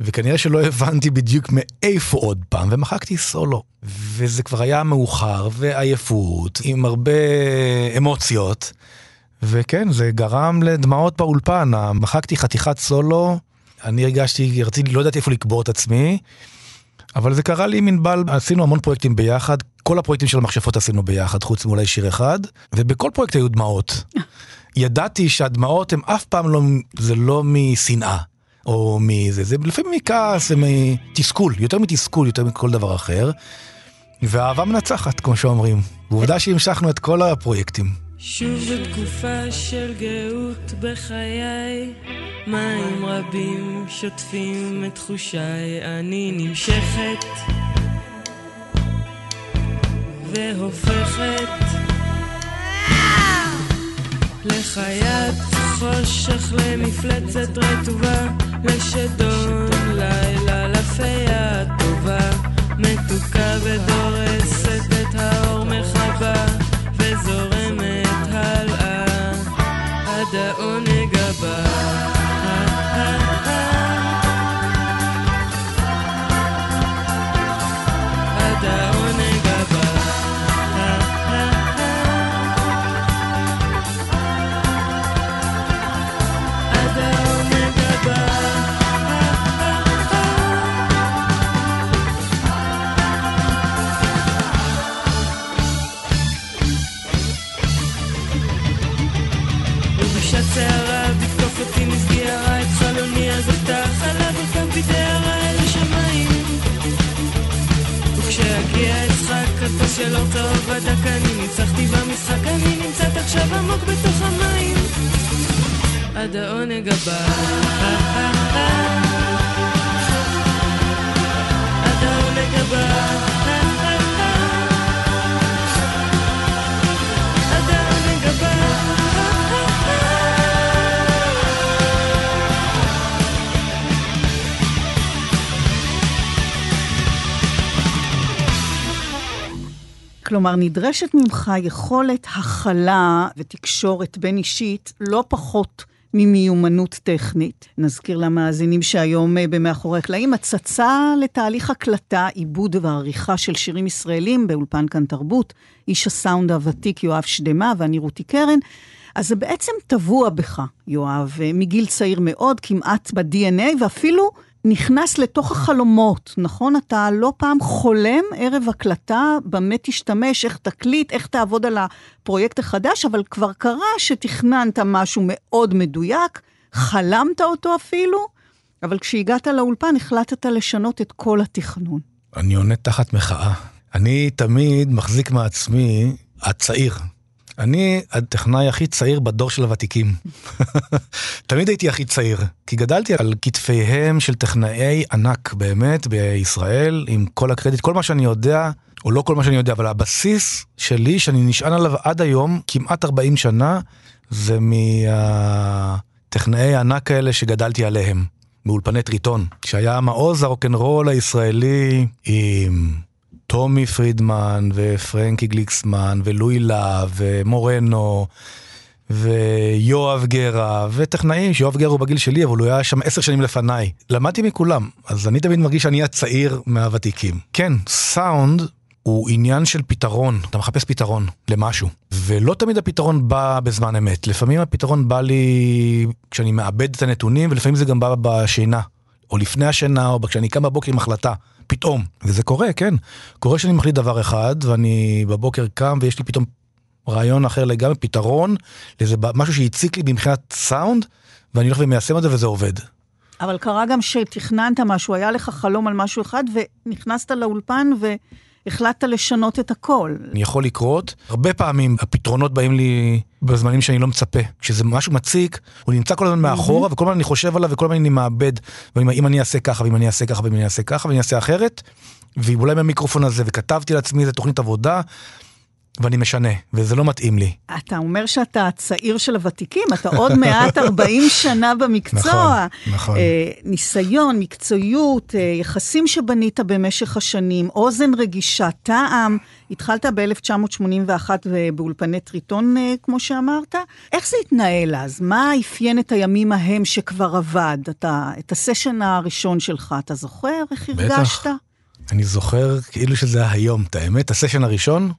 וכנראה שלא הבנתי בדיוק מאיפה עוד פעם, ומחקתי סולו. וזה כבר היה מאוחר, ועייפות, עם הרבה אמוציות. וכן, זה גרם לדמעות באולפן. מחקתי חתיכת סולו, אני הרגשתי, רציתי, לא ידעתי איפה לקבור את עצמי, אבל זה קרה לי עם ענבל, עשינו המון פרויקטים ביחד, כל הפרויקטים של המכשפות עשינו ביחד, חוץ מאולי שיר אחד, ובכל פרויקט היו דמעות. ידעתי שהדמעות הן אף פעם לא, זה לא משנאה. או מזה, זה לפעמים מכעס ומתסכול, יותר מתסכול, יותר מכל דבר אחר. ואהבה מנצחת, כמו שאומרים. ועובדה שהמשכנו את כל הפרויקטים. שוב בתקופה של גאות בחיי, מים רבים שוטפים את תחושיי, אני נמשכת והופכת לחיית חושך, למפלצת רטובה, לשדון לילה, לפיה טובה, מתוקה ודורסת את האור מחבה, וזורמת עד העונג הבא. כרטוס של אור צהוב ודק אני ניצחתי במשחק אני נמצאת עכשיו עמוק בתוך המים. עד העונג הבא. עד העונג הבא כלומר, נדרשת ממך יכולת הכלה ותקשורת בין אישית לא פחות ממיומנות טכנית. נזכיר למאזינים שהיום אה, במאחורי הקלעים הצצה לתהליך הקלטה, עיבוד ועריכה של שירים ישראלים באולפן כאן תרבות, איש הסאונד הוותיק יואב שדמה ואני רותי קרן. אז זה בעצם טבוע בך, יואב, אה, מגיל צעיר מאוד, כמעט ב-DNA, ואפילו נכנס לתוך החלומות, נכון? אתה לא פעם חולם ערב הקלטה, במה תשתמש, איך תקליט, איך תעבוד על הפרויקט החדש, אבל כבר קרה שתכננת משהו מאוד מדויק, חלמת אותו אפילו, אבל כשהגעת לאולפן החלטת לשנות את כל התכנון. אני עונה תחת מחאה. אני תמיד מחזיק מעצמי הצעיר. אני הטכנאי הכי צעיר בדור של הוותיקים. תמיד הייתי הכי צעיר, כי גדלתי על כתפיהם של טכנאי ענק באמת בישראל, עם כל הקרדיט, כל מה שאני יודע, או לא כל מה שאני יודע, אבל הבסיס שלי, שאני נשען עליו עד היום, כמעט 40 שנה, זה מהטכנאי הענק האלה שגדלתי עליהם, באולפני טריטון, שהיה מעוז הרוקנרול הישראלי עם... טומי פרידמן ופרנקי גליקסמן ולואי להב ומורנו ויואב גרה וטכנאים שיואב גרה הוא בגיל שלי אבל הוא היה שם עשר שנים לפניי. למדתי מכולם אז אני תמיד מרגיש שאני הצעיר מהוותיקים. כן סאונד הוא עניין של פתרון אתה מחפש פתרון למשהו ולא תמיד הפתרון בא בזמן אמת לפעמים הפתרון בא לי כשאני מאבד את הנתונים ולפעמים זה גם בא בשינה או לפני השינה או כשאני קם בבוקר עם החלטה. פתאום, וזה קורה, כן. קורה שאני מחליט דבר אחד, ואני בבוקר קם ויש לי פתאום רעיון אחר לגמרי, פתרון, לאיזה משהו שהציק לי מבחינת סאונד, ואני הולך ומיישם את זה וזה עובד. אבל קרה גם שתכננת משהו, היה לך חלום על משהו אחד, ונכנסת לאולפן והחלטת לשנות את הכל. אני יכול לקרות, הרבה פעמים הפתרונות באים לי בזמנים שאני לא מצפה. כשזה משהו מציק, הוא נמצא כל הזמן מאחורה, וכל הזמן אני חושב עליו וכל הזמן אני מאבד. ואם אני אעשה ככה, ואם אני אעשה ככה, ואם אני אעשה ככה, ואני אעשה אחרת, ואולי מהמיקרופון הזה, וכתבתי לעצמי איזה תוכנית עבודה, ואני משנה, וזה לא מתאים לי. אתה אומר שאתה הצעיר של הוותיקים, אתה עוד מעט 40 שנה במקצוע. נכון, נכון. אה, ניסיון, מקצועיות, אה, יחסים שבנית במשך השנים, אוזן רגישה, טעם. התחלת ב-1981 באולפני טריטון, אה, כמו שאמרת. איך זה התנהל אז? מה אפיין את הימים ההם שכבר עבד? אתה, את הסשן הראשון שלך, אתה זוכר? איך הרגשת? בטח. אני זוכר כאילו שזה היום, את האמת, הסשן הראשון,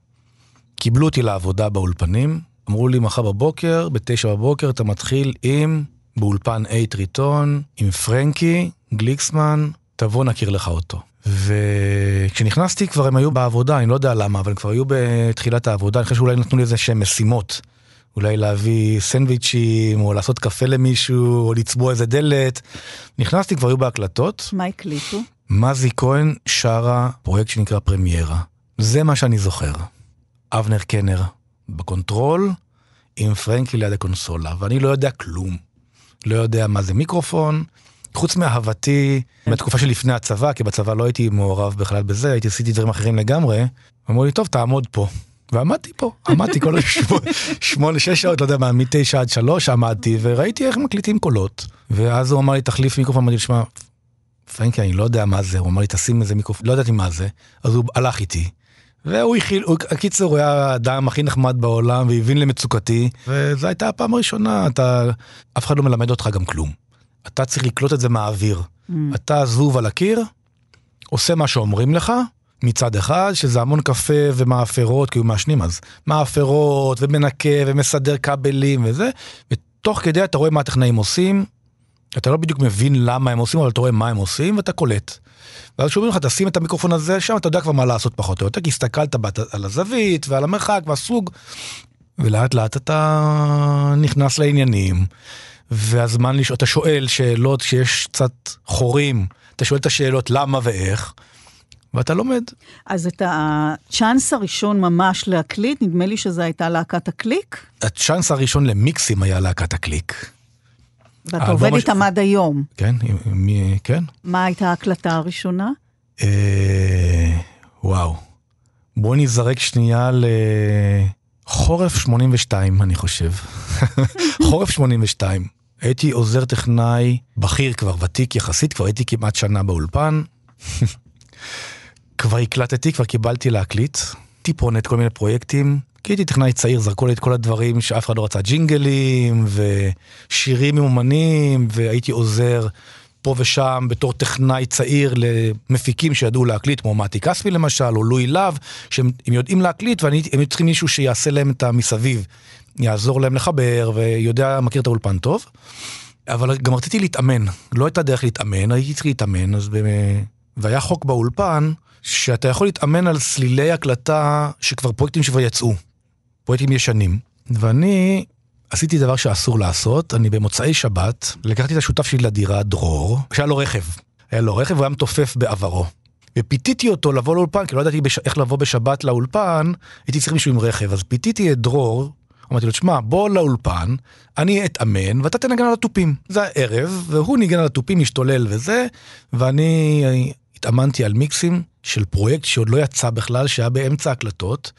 קיבלו אותי לעבודה באולפנים, אמרו לי מחר בבוקר, בתשע בבוקר אתה מתחיל עם, באולפן A טריטון, עם פרנקי, גליקסמן, תבוא נכיר לך אותו. וכשנכנסתי כבר הם היו בעבודה, אני לא יודע למה, אבל הם כבר היו בתחילת העבודה, אני חושב שאולי נתנו לי איזה שהם משימות. אולי להביא סנדוויצ'ים, או לעשות קפה למישהו, או לצבוע איזה דלת. נכנסתי, כבר היו בהקלטות. מה הקליטו? מזי כהן שרה פרויקט שנקרא פרמיירה. זה מה שאני זוכר. אבנר קנר בקונטרול, עם פרנקי ליד הקונסולה, ואני לא יודע כלום. לא יודע מה זה מיקרופון, חוץ מאהבתי מהתקופה שלפני הצבא, כי בצבא לא הייתי מעורב בכלל בזה, הייתי עשיתי דברים אחרים לגמרי. אמרו לי, טוב, תעמוד פה. ועמדתי פה, עמדתי כל השמונה, שש שעות, לא יודע מה, מתשע עד שלוש עמדתי, וראיתי איך מקליטים קולות. ואז הוא אמר לי, תחליף מיקרופון, אמרתי, שמע, פרנקי, אני לא יודע מה זה, הוא אמר לי, תשים איזה מיקרופון, לא ידעתי מה זה, אז הוא הלך איתי. והוא הכיל, הקיצור, הוא היה האדם הכי נחמד בעולם והבין למצוקתי, וזו הייתה הפעם הראשונה, אתה, אף אחד לא מלמד אותך גם כלום. אתה צריך לקלוט את זה מהאוויר. Mm. אתה זבוב על הקיר, עושה מה שאומרים לך, מצד אחד, שזה המון קפה ומאפרות, כי הוא מעשנים אז, מאפרות ומנקה ומסדר כבלים וזה, ותוך כדי אתה רואה מה הטכנאים עושים, אתה לא בדיוק מבין למה הם עושים, אבל אתה רואה מה הם עושים ואתה קולט. ואז שאומרים לך, תשים את המיקרופון הזה שם, אתה יודע כבר מה לעשות פחות או יותר, כי הסתכלת על הזווית ועל המרחק והסוג, ולאט לאט אתה נכנס לעניינים, והזמן לשאול, אתה שואל שאלות שיש קצת חורים, אתה שואל את השאלות למה ואיך, ואתה לומד. אז את הצ'אנס הראשון ממש להקליט, נדמה לי שזו הייתה להקת הקליק, הצ'אנס הראשון למיקסים היה להקת הקליק. ואתה האלבום עובד הש- איתם עד היום. כן, מי, כן. מה הייתה ההקלטה הראשונה? אה, וואו. בוא נזרק שנייה לחורף 82, אני חושב. חורף 82. הייתי עוזר טכנאי בכיר כבר, ותיק יחסית, כבר הייתי כמעט שנה באולפן. כבר הקלטתי, כבר קיבלתי להקליט. טיפונת, כל מיני פרויקטים. כי הייתי טכנאי צעיר, זרקו לי את כל הדברים שאף אחד לא רצה, ג'ינגלים ושירים מאומנים, והייתי עוזר פה ושם בתור טכנאי צעיר למפיקים שידעו להקליט, כמו מתי כספי למשל, או לואי להב, שהם הם יודעים להקליט והם צריכים מישהו שיעשה להם את המסביב, יעזור להם לחבר ויודע, מכיר את האולפן טוב. אבל גם רציתי להתאמן, לא הייתה דרך להתאמן, הייתי צריך להתאמן, אז ב... והיה חוק באולפן, שאתה יכול להתאמן על סלילי הקלטה שכבר פרויקטים שכבר יצאו, פרויקטים ישנים. ואני עשיתי דבר שאסור לעשות, אני במוצאי שבת, לקחתי את השותף שלי לדירה, דרור, שהיה לו רכב. היה לו רכב, הוא היה מתופף בעברו. ופיתיתי אותו לבוא לאולפן, כי לא ידעתי בש... איך לבוא בשבת לאולפן, הייתי צריך מישהו עם רכב. אז פיתיתי את דרור, אמרתי לו, תשמע, בוא לאולפן, אני אתאמן, ואתה תנגן על התופים. זה הערב, והוא ניגן על התופים, משתולל וזה, ואני התאמנתי על מיקסים של פרויקט שעוד לא יצא בכלל, שהיה באמצע ההקלטות,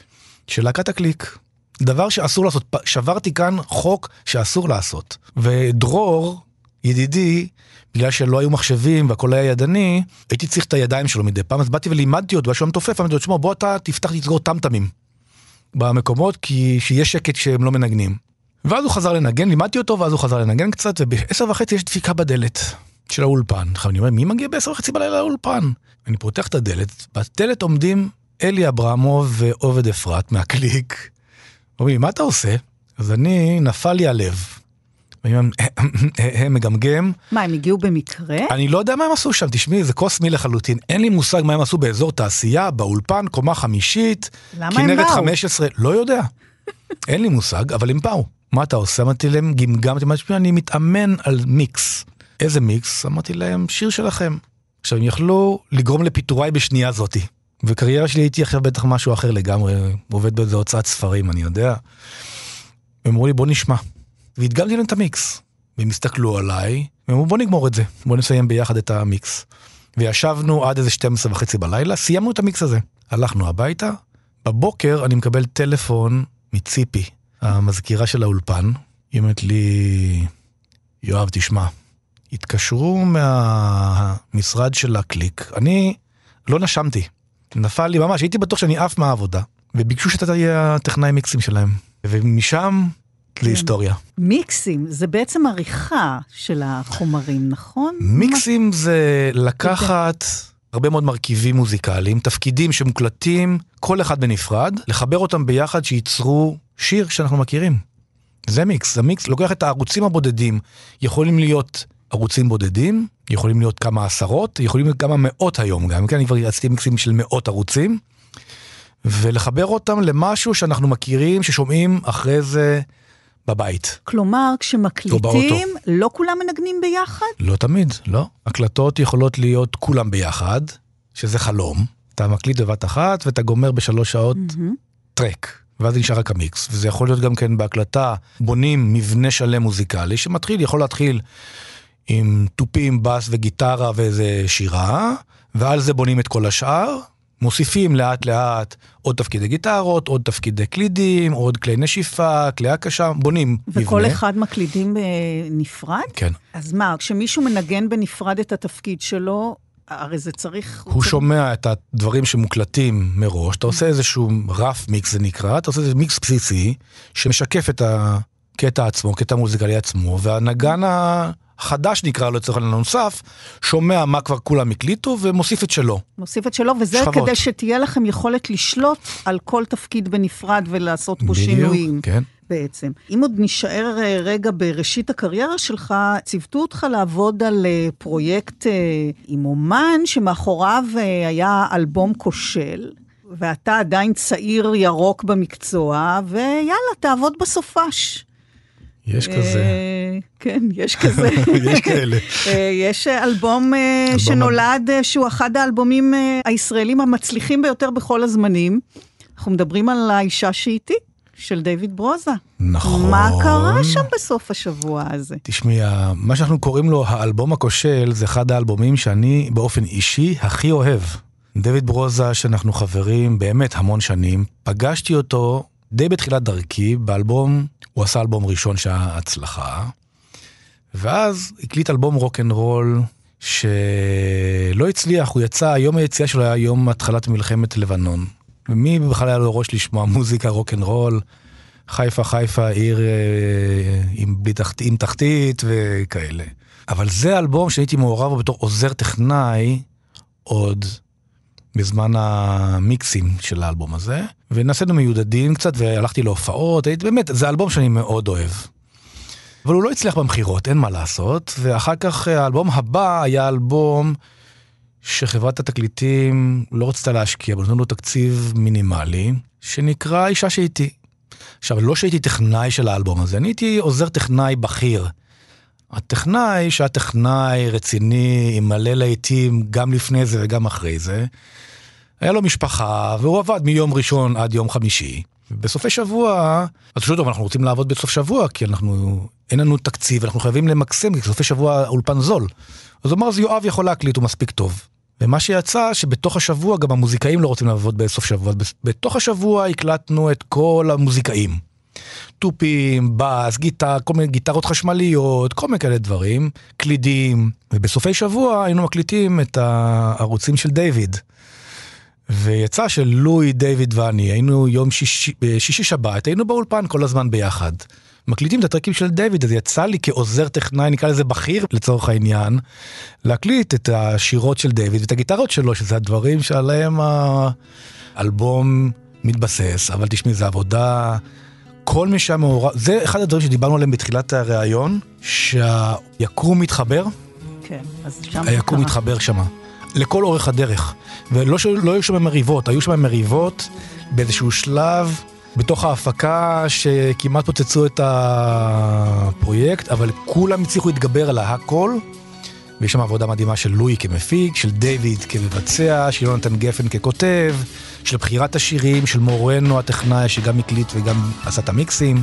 של להקת הקליק. דבר שאסור לעשות, שברתי כאן חוק שאסור לעשות. ודרור, ידידי, בגלל שלא היו מחשבים והכל היה ידני, הייתי צריך את הידיים שלו מדי פעם, אז באתי ולימדתי אותו, שהוא היה מתופף, אמרתי לו, תשמע, בוא אתה תפתח תסגור טמטמים במקומות, כי שיהיה שקט שהם לא מנגנים. ואז הוא חזר לנגן, לימדתי אותו, ואז הוא חזר לנגן קצת, ובעשר וחצי יש דפיקה בדלת של האולפן. עכשיו אני אומר, מי מגיע בעשר וחצי בלילה לאולפן? אני פותח את הדלת, בדלת עומדים אלי אברמוב ועובד אפרת מהקליק. אומרים, מה אתה עושה? אז אני, נפל לי הלב. ואני אומר, הם מגמגם, מה, הם הגיעו במקרה? אני לא יודע מה הם עשו שם, תשמעי, זה קוסמי לחלוטין. אין לי מושג מה הם עשו באזור תעשייה, באולפן, קומה חמישית, למה הם כנרת באו? 15, לא יודע. אין לי מושג, אבל הם באו. מה אתה עושה? אמרתי להם, גמגמתי, אמרתי, "תשמעי, אני מתאמן על מיקס. איזה מיקס? אמרתי להם, שיר שלכם. עכשיו, הם יכלו לגרום לפיטוריי בשנייה זאתי. וקריירה שלי הייתי עכשיו בטח משהו אחר לגמרי, עובד באיזה הוצאת ספרים, אני יודע. הם אמרו לי, בוא נשמע. והדגמתי להם את המיקס. והם הסתכלו עליי, והם אמרו, בוא נגמור את זה, בוא נסיים ביחד את המיקס. וישבנו עד איזה 12 וחצי בלילה, סיימנו את המיקס הזה. הלכנו הביתה, בבוקר אני מקבל טלפון מציפי, המזכירה של האולפן, היא אומרת לי, יואב, תשמע, התקשרו מהמשרד של הקליק, אני לא נשמתי, נפל לי ממש, הייתי בטוח שאני עף מהעבודה, וביקשו שאתה תהיה הטכנאי מיקסים שלהם, ומשם זה היסטוריה. מיקסים, זה בעצם עריכה של החומרים, נכון? מיקסים זה לקחת הרבה מאוד מרכיבים מוזיקליים, תפקידים שמוקלטים, כל אחד בנפרד, לחבר אותם ביחד שייצרו שיר שאנחנו מכירים. זה מיקס, זה מיקס, לוקח את הערוצים הבודדים, יכולים להיות ערוצים בודדים, יכולים להיות כמה עשרות, יכולים להיות כמה מאות היום גם, כן, אני כבר עשיתי מיקסים של מאות ערוצים, ולחבר אותם למשהו שאנחנו מכירים, ששומעים אחרי זה בבית. כלומר, כשמקליטים, לא כולם מנגנים ביחד? לא תמיד, לא. הקלטות יכולות להיות כולם ביחד, שזה חלום. אתה מקליט בבת אחת ואתה גומר בשלוש שעות טרק, ואז נשאר רק המיקס. וזה יכול להיות גם כן בהקלטה, בונים מבנה שלם מוזיקלי, שמתחיל, יכול להתחיל עם תופים, בס וגיטרה ואיזה שירה, ועל זה בונים את כל השאר. מוסיפים לאט לאט עוד תפקידי גיטרות, עוד תפקידי קלידים, עוד כלי נשיפה, כלי הקשה, בונים וכל מבנה. אחד מקלידים בנפרד? כן. אז מה, כשמישהו מנגן בנפרד את התפקיד שלו, הרי זה צריך... הוא שומע את הדברים שמוקלטים מראש, אתה עושה איזשהו רף מיקס זה נקרא, אתה עושה איזה מיקס בסיסי שמשקף את הקטע עצמו, קטע מוזיקלי עצמו, והנגן החדש נקרא לו לצורך העניין הנוסף, שומע מה כבר כולם הקליטו ומוסיף את שלו. מוסיף את שלו, וזה שכבות. כדי שתהיה לכם יכולת לשלוט על כל תפקיד בנפרד ולעשות בו שינויים. כן. בעצם. אם עוד נשאר אה, רגע בראשית הקריירה שלך, ציוותו אותך לעבוד על אה, פרויקט אה, עם אומן שמאחוריו היה אלבום כושל, ואתה עדיין צעיר ירוק במקצוע, ויאללה, תעבוד בסופש. יש כזה. אה, כן, יש כזה. יש כאלה. אה, יש אלבום אה, שנולד, שהוא אחד האלבומים הישראלים המצליחים ביותר בכל הזמנים. אנחנו מדברים על האישה שאיתי, של דיוויד ברוזה. נכון. מה קרה שם בסוף השבוע הזה? תשמעי, מה שאנחנו קוראים לו האלבום הכושל, זה אחד האלבומים שאני באופן אישי הכי אוהב. דויד ברוזה, שאנחנו חברים באמת המון שנים, פגשתי אותו די בתחילת דרכי באלבום, הוא עשה אלבום ראשון שהיה הצלחה, ואז הקליט אלבום רוק אנד רול שלא הצליח, הוא יצא, יום היציאה שלו היה יום התחלת מלחמת לבנון. ומי בכלל היה לו ראש לשמוע מוזיקה רוק אנד רול? חיפה חיפה עיר אה, עם, בלי תחת, עם תחתית וכאלה. אבל זה אלבום שהייתי מעורב בתור עוזר טכנאי עוד בזמן המיקסים של האלבום הזה, ונעשינו מיודדים קצת והלכתי להופעות, באמת, זה אלבום שאני מאוד אוהב. אבל הוא לא הצליח במכירות, אין מה לעשות, ואחר כך אה, האלבום הבא היה אלבום שחברת התקליטים לא רצתה להשקיע, אבל נתנו לו תקציב מינימלי, שנקרא אישה שאיתי. עכשיו, לא שהייתי טכנאי של האלבום הזה, אני הייתי עוזר טכנאי בכיר. הטכנאי, שהיה טכנאי רציני, עם מלא להיטים, גם לפני זה וגם אחרי זה, היה לו משפחה, והוא עבד מיום ראשון עד יום חמישי. בסופי שבוע, אז פשוט אנחנו רוצים לעבוד בסוף שבוע, כי אנחנו, אין לנו תקציב, אנחנו חייבים למקסם, כי סופי שבוע אולפן זול. אז הוא אמר, אז יואב יכול להקליט, הוא מספיק טוב. ומה שיצא, שבתוך השבוע גם המוזיקאים לא רוצים לעבוד בסוף שבוע, אז בתוך השבוע הקלטנו את כל המוזיקאים. תופים, בס, גיטר, כל מיני גיטרות חשמליות, כל מיני כאלה דברים, קלידים, ובסופי שבוע היינו מקליטים את הערוצים של דיוויד. ויצא שלואי, דיוויד ואני היינו יום שישי, שישי שבת, היינו באולפן כל הזמן ביחד. מקליטים את הטרקים של דיוויד, אז יצא לי כעוזר טכנאי, נקרא לזה בכיר לצורך העניין, להקליט את השירות של דיוויד ואת הגיטרות שלו, שזה הדברים שעליהם האלבום מתבסס, אבל תשמעי, זו עבודה, כל מי שהיה מעורב, זה אחד הדברים שדיברנו עליהם בתחילת הראיון, שהיקום מתחבר, כן, אז שם היקום קרה. מתחבר שמה. לכל אורך הדרך. ולא ש- לא היו שם מריבות, היו שם מריבות באיזשהו שלב בתוך ההפקה שכמעט פוצצו את הפרויקט, אבל כולם הצליחו להתגבר על הכל. ויש שם עבודה מדהימה של לואי כמפיק, של דיוויד כמבצע, של יונתן גפן ככותב, של בחירת השירים, של מורנו הטכנאי שגם הקליט וגם עשה את המיקסים.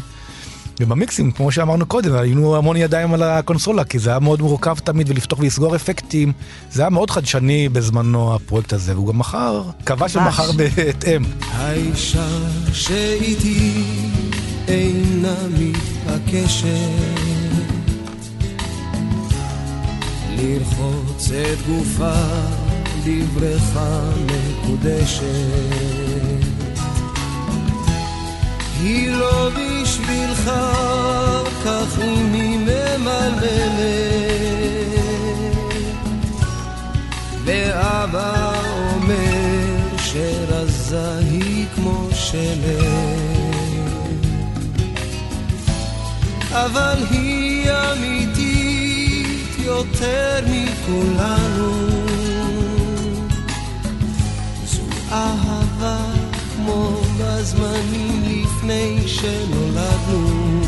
ובמיקסים, כמו שאמרנו קודם, היינו המון ידיים על הקונסולה, כי זה היה מאוד מורכב תמיד, ולפתוח ולסגור אפקטים. זה היה מאוד חדשני בזמנו, הפרויקט הזה, והוא גם מכר, כבש. ומכר בהתאם. האישה שאיתי אינה מתעקשת לרחוץ את גופה בברכה מקודשת. היא לא בשבילך, כך היא ממלמלת. ואבא אומר שרזה היא כמו שלג. אבל היא אמיתית יותר מכולנו. זו אהבה כמו בזמנים לפני שנולדנו.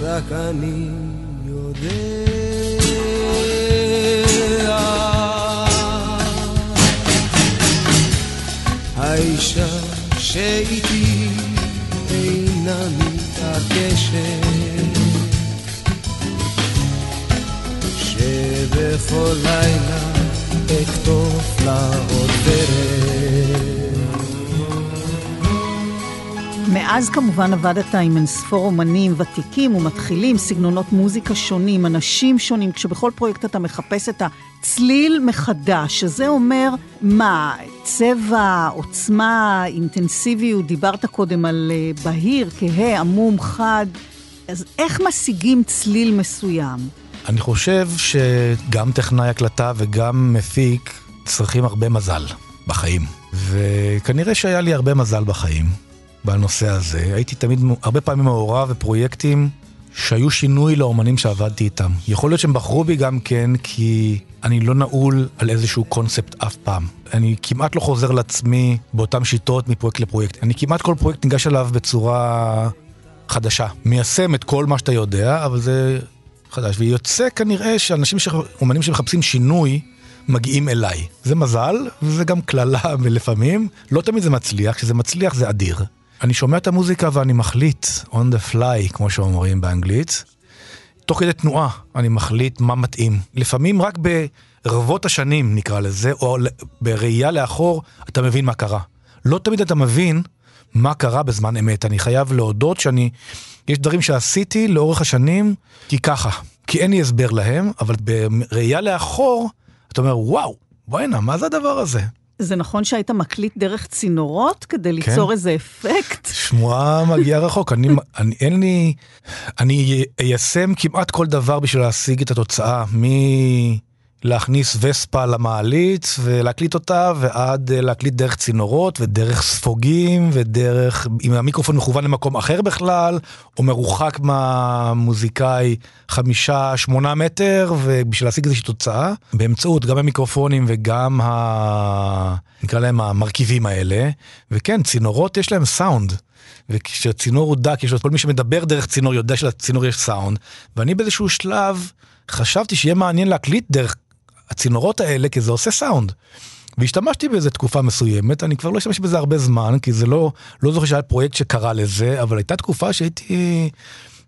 רק אני יודע. האישה שאיתי אינה מתעקשת שבכל לילה אקטוף לה דרך מאז כמובן עבדת עם אינספור אומנים ותיקים ומתחילים, סגנונות מוזיקה שונים, אנשים שונים, כשבכל פרויקט אתה מחפש את הצליל מחדש, שזה אומר מה, צבע, עוצמה, אינטנסיביות, דיברת קודם על אה, בהיר, כהה, עמום, חד, אז איך משיגים צליל מסוים? אני חושב שגם טכנאי הקלטה וגם מפיק צריכים הרבה מזל בחיים. וכנראה שהיה לי הרבה מזל בחיים בנושא הזה. הייתי תמיד הרבה פעמים מעורב בפרויקטים שהיו שינוי לאומנים שעבדתי איתם. יכול להיות שהם בחרו בי גם כן כי אני לא נעול על איזשהו קונספט אף פעם. אני כמעט לא חוזר לעצמי באותן שיטות מפרויקט לפרויקט. אני כמעט כל פרויקט ניגש אליו בצורה חדשה. מיישם את כל מה שאתה יודע, אבל זה חדש. ויוצא כנראה שאנשים, ש... אומנים שמחפשים שינוי, מגיעים אליי. זה מזל, וזה גם קללה ולפעמים. לא תמיד זה מצליח, כשזה מצליח זה אדיר. אני שומע את המוזיקה ואני מחליט, on the fly, כמו שאומרים באנגלית. תוך כדי תנועה אני מחליט מה מתאים. לפעמים רק ברבות השנים נקרא לזה, או בראייה לאחור, אתה מבין מה קרה. לא תמיד אתה מבין מה קרה בזמן אמת. אני חייב להודות שאני, יש דברים שעשיתי לאורך השנים, כי ככה, כי אין לי הסבר להם, אבל בראייה לאחור, אתה אומר, וואו, בוא'נה, מה זה הדבר הזה? זה נכון שהיית מקליט דרך צינורות כדי ליצור כן. איזה אפקט? שמועה מגיעה רחוק. אני, אני, אין לי... אני איישם כמעט כל דבר בשביל להשיג את התוצאה. מ... להכניס וספה למעלית ולהקליט אותה, ועד אה, להקליט דרך צינורות ודרך ספוגים ודרך, אם המיקרופון מכוון למקום אחר בכלל, או מרוחק מהמוזיקאי חמישה, שמונה מטר, ובשביל להשיג איזושהי תוצאה, באמצעות גם המיקרופונים וגם ה... נקרא להם המרכיבים האלה, וכן, צינורות יש להם סאונד. וכשצינור הוא דק, יש לו, כל מי שמדבר דרך צינור יודע שלצינור יש סאונד, ואני באיזשהו שלב חשבתי שיהיה מעניין להקליט דרך הצינורות האלה, כי זה עושה סאונד. והשתמשתי בזה תקופה מסוימת, אני כבר לא אשתמש בזה הרבה זמן, כי זה לא, לא זוכר שהיה פרויקט שקרה לזה, אבל הייתה תקופה שהייתי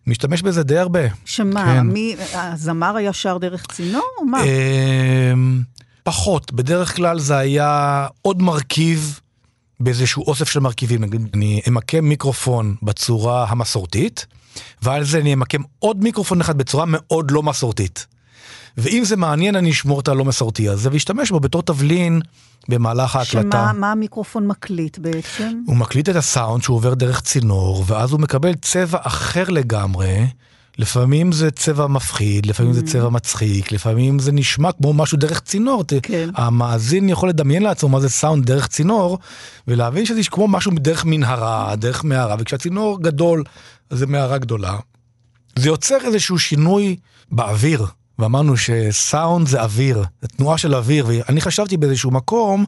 משתמש בזה די הרבה. שמה, כן. מי, הזמר היה שר דרך צינור או מה? אמ, פחות, בדרך כלל זה היה עוד מרכיב באיזשהו אוסף של מרכיבים. נגיד, אני אמקם מיקרופון בצורה המסורתית, ועל זה אני אמקם עוד מיקרופון אחד בצורה מאוד לא מסורתית. ואם זה מעניין, אני אשמור את הלא מסורתי הזה ואשתמש בו בתור תבלין במהלך ההקלטה. שמה המיקרופון מקליט בעצם? הוא מקליט את הסאונד שהוא עובר דרך צינור, ואז הוא מקבל צבע אחר לגמרי. לפעמים זה צבע מפחיד, לפעמים mm. זה צבע מצחיק, לפעמים זה נשמע כמו משהו דרך צינור. כן. המאזין יכול לדמיין לעצמו מה זה סאונד דרך צינור, ולהבין שזה כמו משהו דרך מנהרה, דרך מערה, וכשהצינור גדול, זה מערה גדולה. זה יוצר איזשהו שינוי באוויר. ואמרנו שסאונד זה אוויר, זה תנועה של אוויר, ואני חשבתי באיזשהו מקום,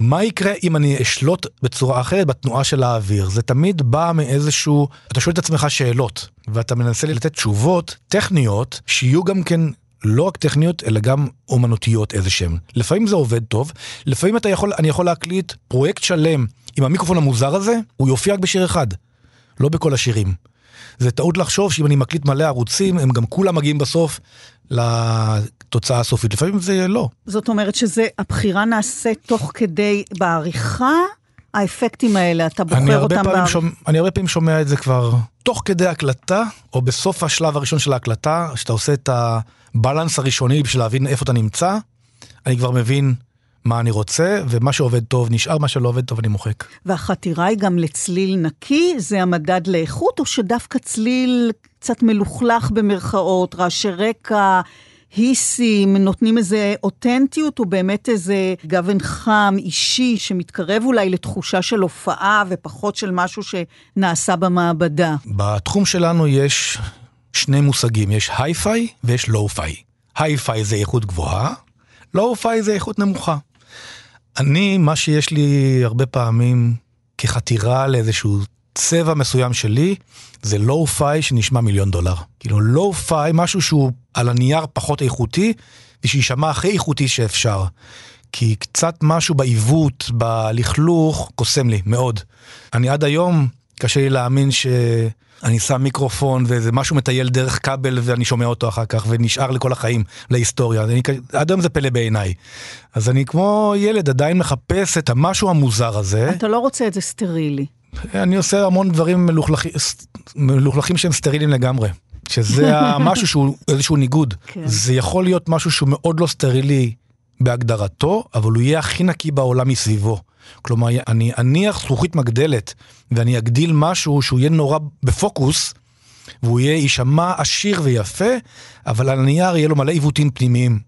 מה יקרה אם אני אשלוט בצורה אחרת בתנועה של האוויר? זה תמיד בא מאיזשהו, אתה שואל את עצמך שאלות, ואתה מנסה לתת תשובות טכניות, שיהיו גם כן לא רק טכניות, אלא גם אומנותיות איזה שהן. לפעמים זה עובד טוב, לפעמים אתה יכול, אני יכול להקליט פרויקט שלם עם המיקרופון המוזר הזה, הוא יופיע רק בשיר אחד, לא בכל השירים. זה טעות לחשוב שאם אני מקליט מלא ערוצים, הם גם כולם מגיעים בסוף לתוצאה הסופית. לפעמים זה לא. זאת אומרת שהבחירה נעשית תוך כדי, בעריכה, האפקטים האלה, אתה בוחר אותם בעריכה. שומע, אני הרבה פעמים שומע את זה כבר תוך כדי הקלטה, או בסוף השלב הראשון של ההקלטה, שאתה עושה את הבלנס הראשוני בשביל להבין איפה אתה נמצא, אני כבר מבין מה אני רוצה, ומה שעובד טוב נשאר, מה שלא עובד טוב אני מוחק. והחתירה היא גם לצליל נקי? זה המדד לאיכות, או שדווקא צליל קצת מלוכלך במרכאות, רעשי רקע, היסים, נותנים איזה אותנטיות, או באמת איזה גוון חם, אישי, שמתקרב אולי לתחושה של הופעה, ופחות של משהו שנעשה במעבדה? בתחום שלנו יש שני מושגים, יש היי-פיי ויש לואו-פיי. היי-פיי זה איכות גבוהה, לואו-פיי זה איכות נמוכה. אני, מה שיש לי הרבה פעמים כחתירה לאיזשהו צבע מסוים שלי, זה לואו-פיי שנשמע מיליון דולר. כאילו לואו-פיי, משהו שהוא על הנייר פחות איכותי, ושיישמע הכי איכותי שאפשר. כי קצת משהו בעיוות, בלכלוך, קוסם לי, מאוד. אני עד היום, קשה לי להאמין ש... אני שם מיקרופון ואיזה משהו מטייל דרך כבל ואני שומע אותו אחר כך ונשאר לכל החיים, להיסטוריה. אני, עד היום זה פלא בעיניי. אז אני כמו ילד עדיין מחפש את המשהו המוזר הזה. אתה לא רוצה את זה סטרילי. אני עושה המון דברים מלוכלכים, מלוכלכים שהם סטריליים לגמרי. שזה משהו שהוא איזשהו ניגוד. כן. זה יכול להיות משהו שהוא מאוד לא סטרילי בהגדרתו, אבל הוא יהיה הכי נקי בעולם מסביבו. כלומר, אני אניח זכוכית מגדלת ואני אגדיל משהו שהוא יהיה נורא בפוקוס, והוא יהיה, יישמע עשיר ויפה, אבל על הנייר יהיה לו מלא עיוותים פנימיים,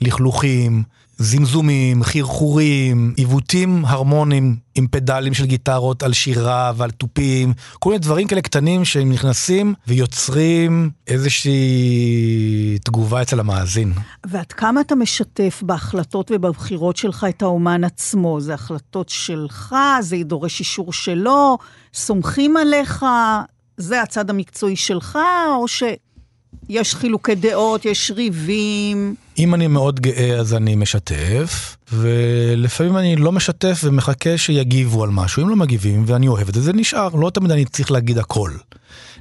לכלוכים, זמזומים, חרחורים, עיוותים הרמונים עם פדלים של גיטרות על שירה ועל תופים, כל מיני דברים כאלה קטנים שהם נכנסים ויוצרים איזושהי תגובה אצל המאזין. ועד כמה אתה משתף בהחלטות ובבחירות שלך את האומן עצמו? זה החלטות שלך? זה דורש אישור שלו? סומכים עליך? זה הצד המקצועי שלך, או שיש חילוקי דעות, יש ריבים? אם אני מאוד גאה אז אני משתף, ולפעמים אני לא משתף ומחכה שיגיבו על משהו. אם לא מגיבים ואני אוהב את זה, זה נשאר, לא תמיד אני צריך להגיד הכל.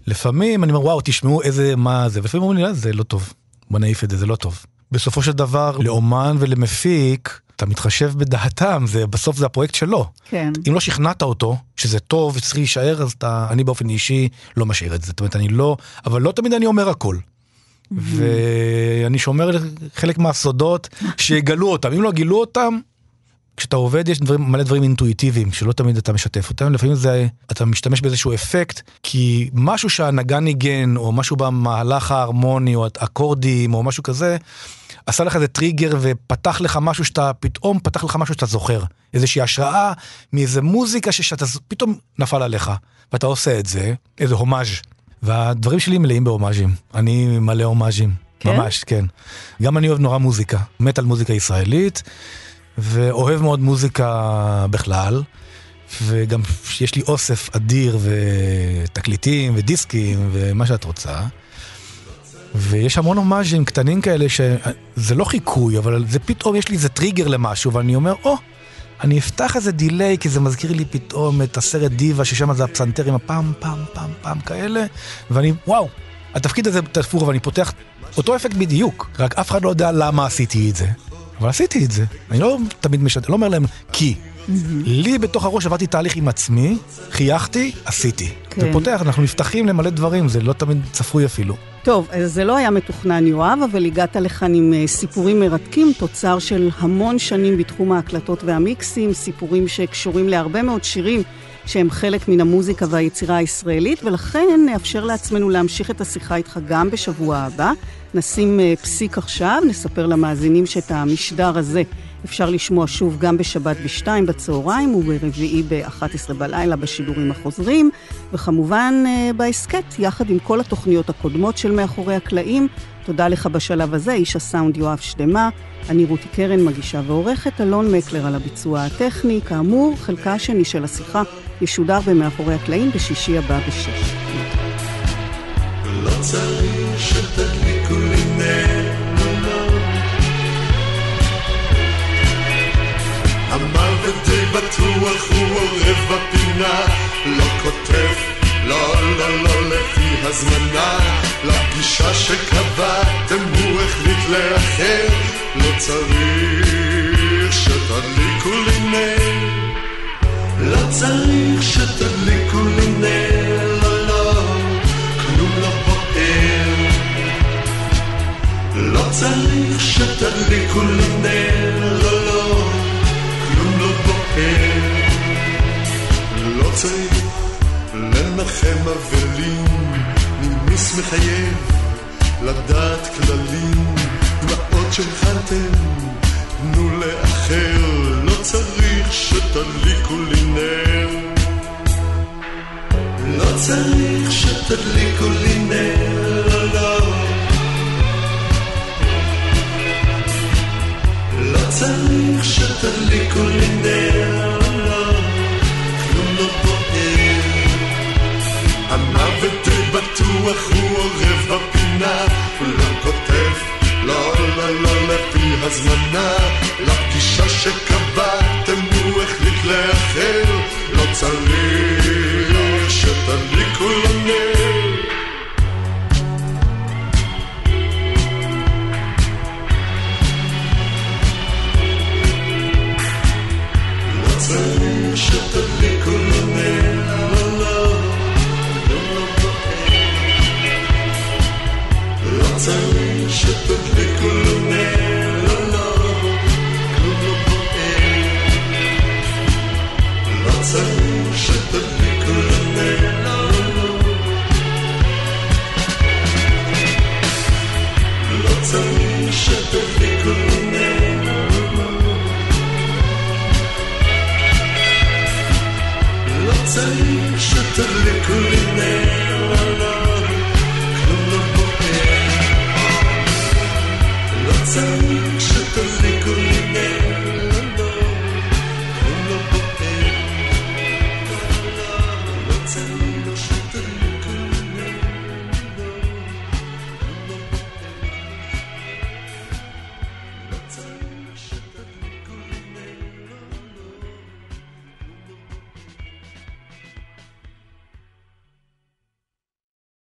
לפעמים אני אומר, וואו, תשמעו איזה, מה זה, ולפעמים אומרים לי, זה לא טוב, בוא נעיף את זה, זה לא טוב. בסופו של דבר, לאומן ולמפיק, אתה מתחשב בדעתם, זה, בסוף זה הפרויקט שלו. כן. אם לא שכנעת אותו שזה טוב וצריך להישאר, אז אתה, אני באופן אישי לא משאיר את זה. זאת אומרת, אני לא, אבל לא תמיד אני אומר הכל. ואני שומר חלק מהסודות שיגלו אותם. אם לא גילו אותם, כשאתה עובד יש דברים, מלא דברים אינטואיטיביים שלא תמיד אתה משתף אותם, לפעמים זה, אתה משתמש באיזשהו אפקט, כי משהו שהנגן ניגן, או משהו במהלך ההרמוני, או אקורדים, או משהו כזה, עשה לך איזה טריגר ופתח לך משהו שאתה, פתאום פתח לך משהו שאתה זוכר. איזושהי השראה מאיזה מוזיקה שאתה פתאום נפל עליך, ואתה עושה את זה, איזה הומאז'. והדברים שלי מלאים בהומאז'ים. אני מלא הומאז'ים. כן? ממש, כן. גם אני אוהב נורא מוזיקה, מת על מוזיקה ישראלית, ואוהב מאוד מוזיקה בכלל, וגם יש לי אוסף אדיר ותקליטים ודיסקים ומה שאת רוצה. ויש המון הומאז'ים קטנים כאלה שזה לא חיקוי, אבל זה פתאום יש לי איזה טריגר למשהו, ואני אומר, או, oh, אני אפתח איזה דיליי, כי זה מזכיר לי פתאום את הסרט דיווה, ששם זה הפסנתר עם הפעם, פעם, פעם, פעם כאלה, ואני, וואו, התפקיד הזה תפור, ואני פותח אותו אפקט בדיוק, רק אף אחד לא יודע למה עשיתי את זה. אבל עשיתי את זה. אני לא תמיד משתף, לא אומר להם כי. לי בתוך הראש עברתי תהליך עם עצמי, חייכתי, עשיתי. כן. ופותח, אנחנו נפתחים למלא דברים, זה לא תמיד צפוי אפילו. טוב, אז זה לא היה מתוכנן, יואב, אבל הגעת לכאן עם אה, סיפורים מרתקים, תוצר של המון שנים בתחום ההקלטות והמיקסים, סיפורים שקשורים להרבה מאוד שירים שהם חלק מן המוזיקה והיצירה הישראלית, ולכן נאפשר לעצמנו להמשיך את השיחה איתך גם בשבוע הבא. נשים אה, פסיק עכשיו, נספר למאזינים שאת המשדר הזה אפשר לשמוע שוב גם בשבת בשתיים בצהריים וברביעי ב-11 בלילה בשידורים החוזרים, וכמובן אה, בהסכת, יחד עם כל התוכניות הקודמות של מאחורי הקלעים. תודה לך בשלב הזה, איש הסאונד יואב שדמה, אני רותי קרן, מגישה ועורכת, אלון מקלר על הביצוע הטכני. כאמור, חלקה השני של השיחה ישודר במאחורי הקלעים בשישי הבא בשש. לא צריך שתדליקו לי נר, בטוח הוא עורב בפינה, לא כותב, לא, לא, לא לפי הזמנה, לפגישה שקבעתם הוא החליט לאחר, לא צריך שתדליקו לי נר, לא צריך שתדליקו לי נר, לא, לא, כלום לא בוער. לא צריך שתדליקו לי נר, צריך לנחם אבלים, נימיס מחייב לדעת כללים, דמעות שהכנתם, תנו לאחר, לא צריך שתדליקו לי נר. לא צריך שתדליקו לי נר, לא, לא. לא צריך שתדליקו לי נר, הוא עורב בפינה, לא כותב, לא, לא, לא לפי הזמנה, לפגישה שקבעתם הוא החליט לאחר, לא צריך צריך שתדליקו לי נר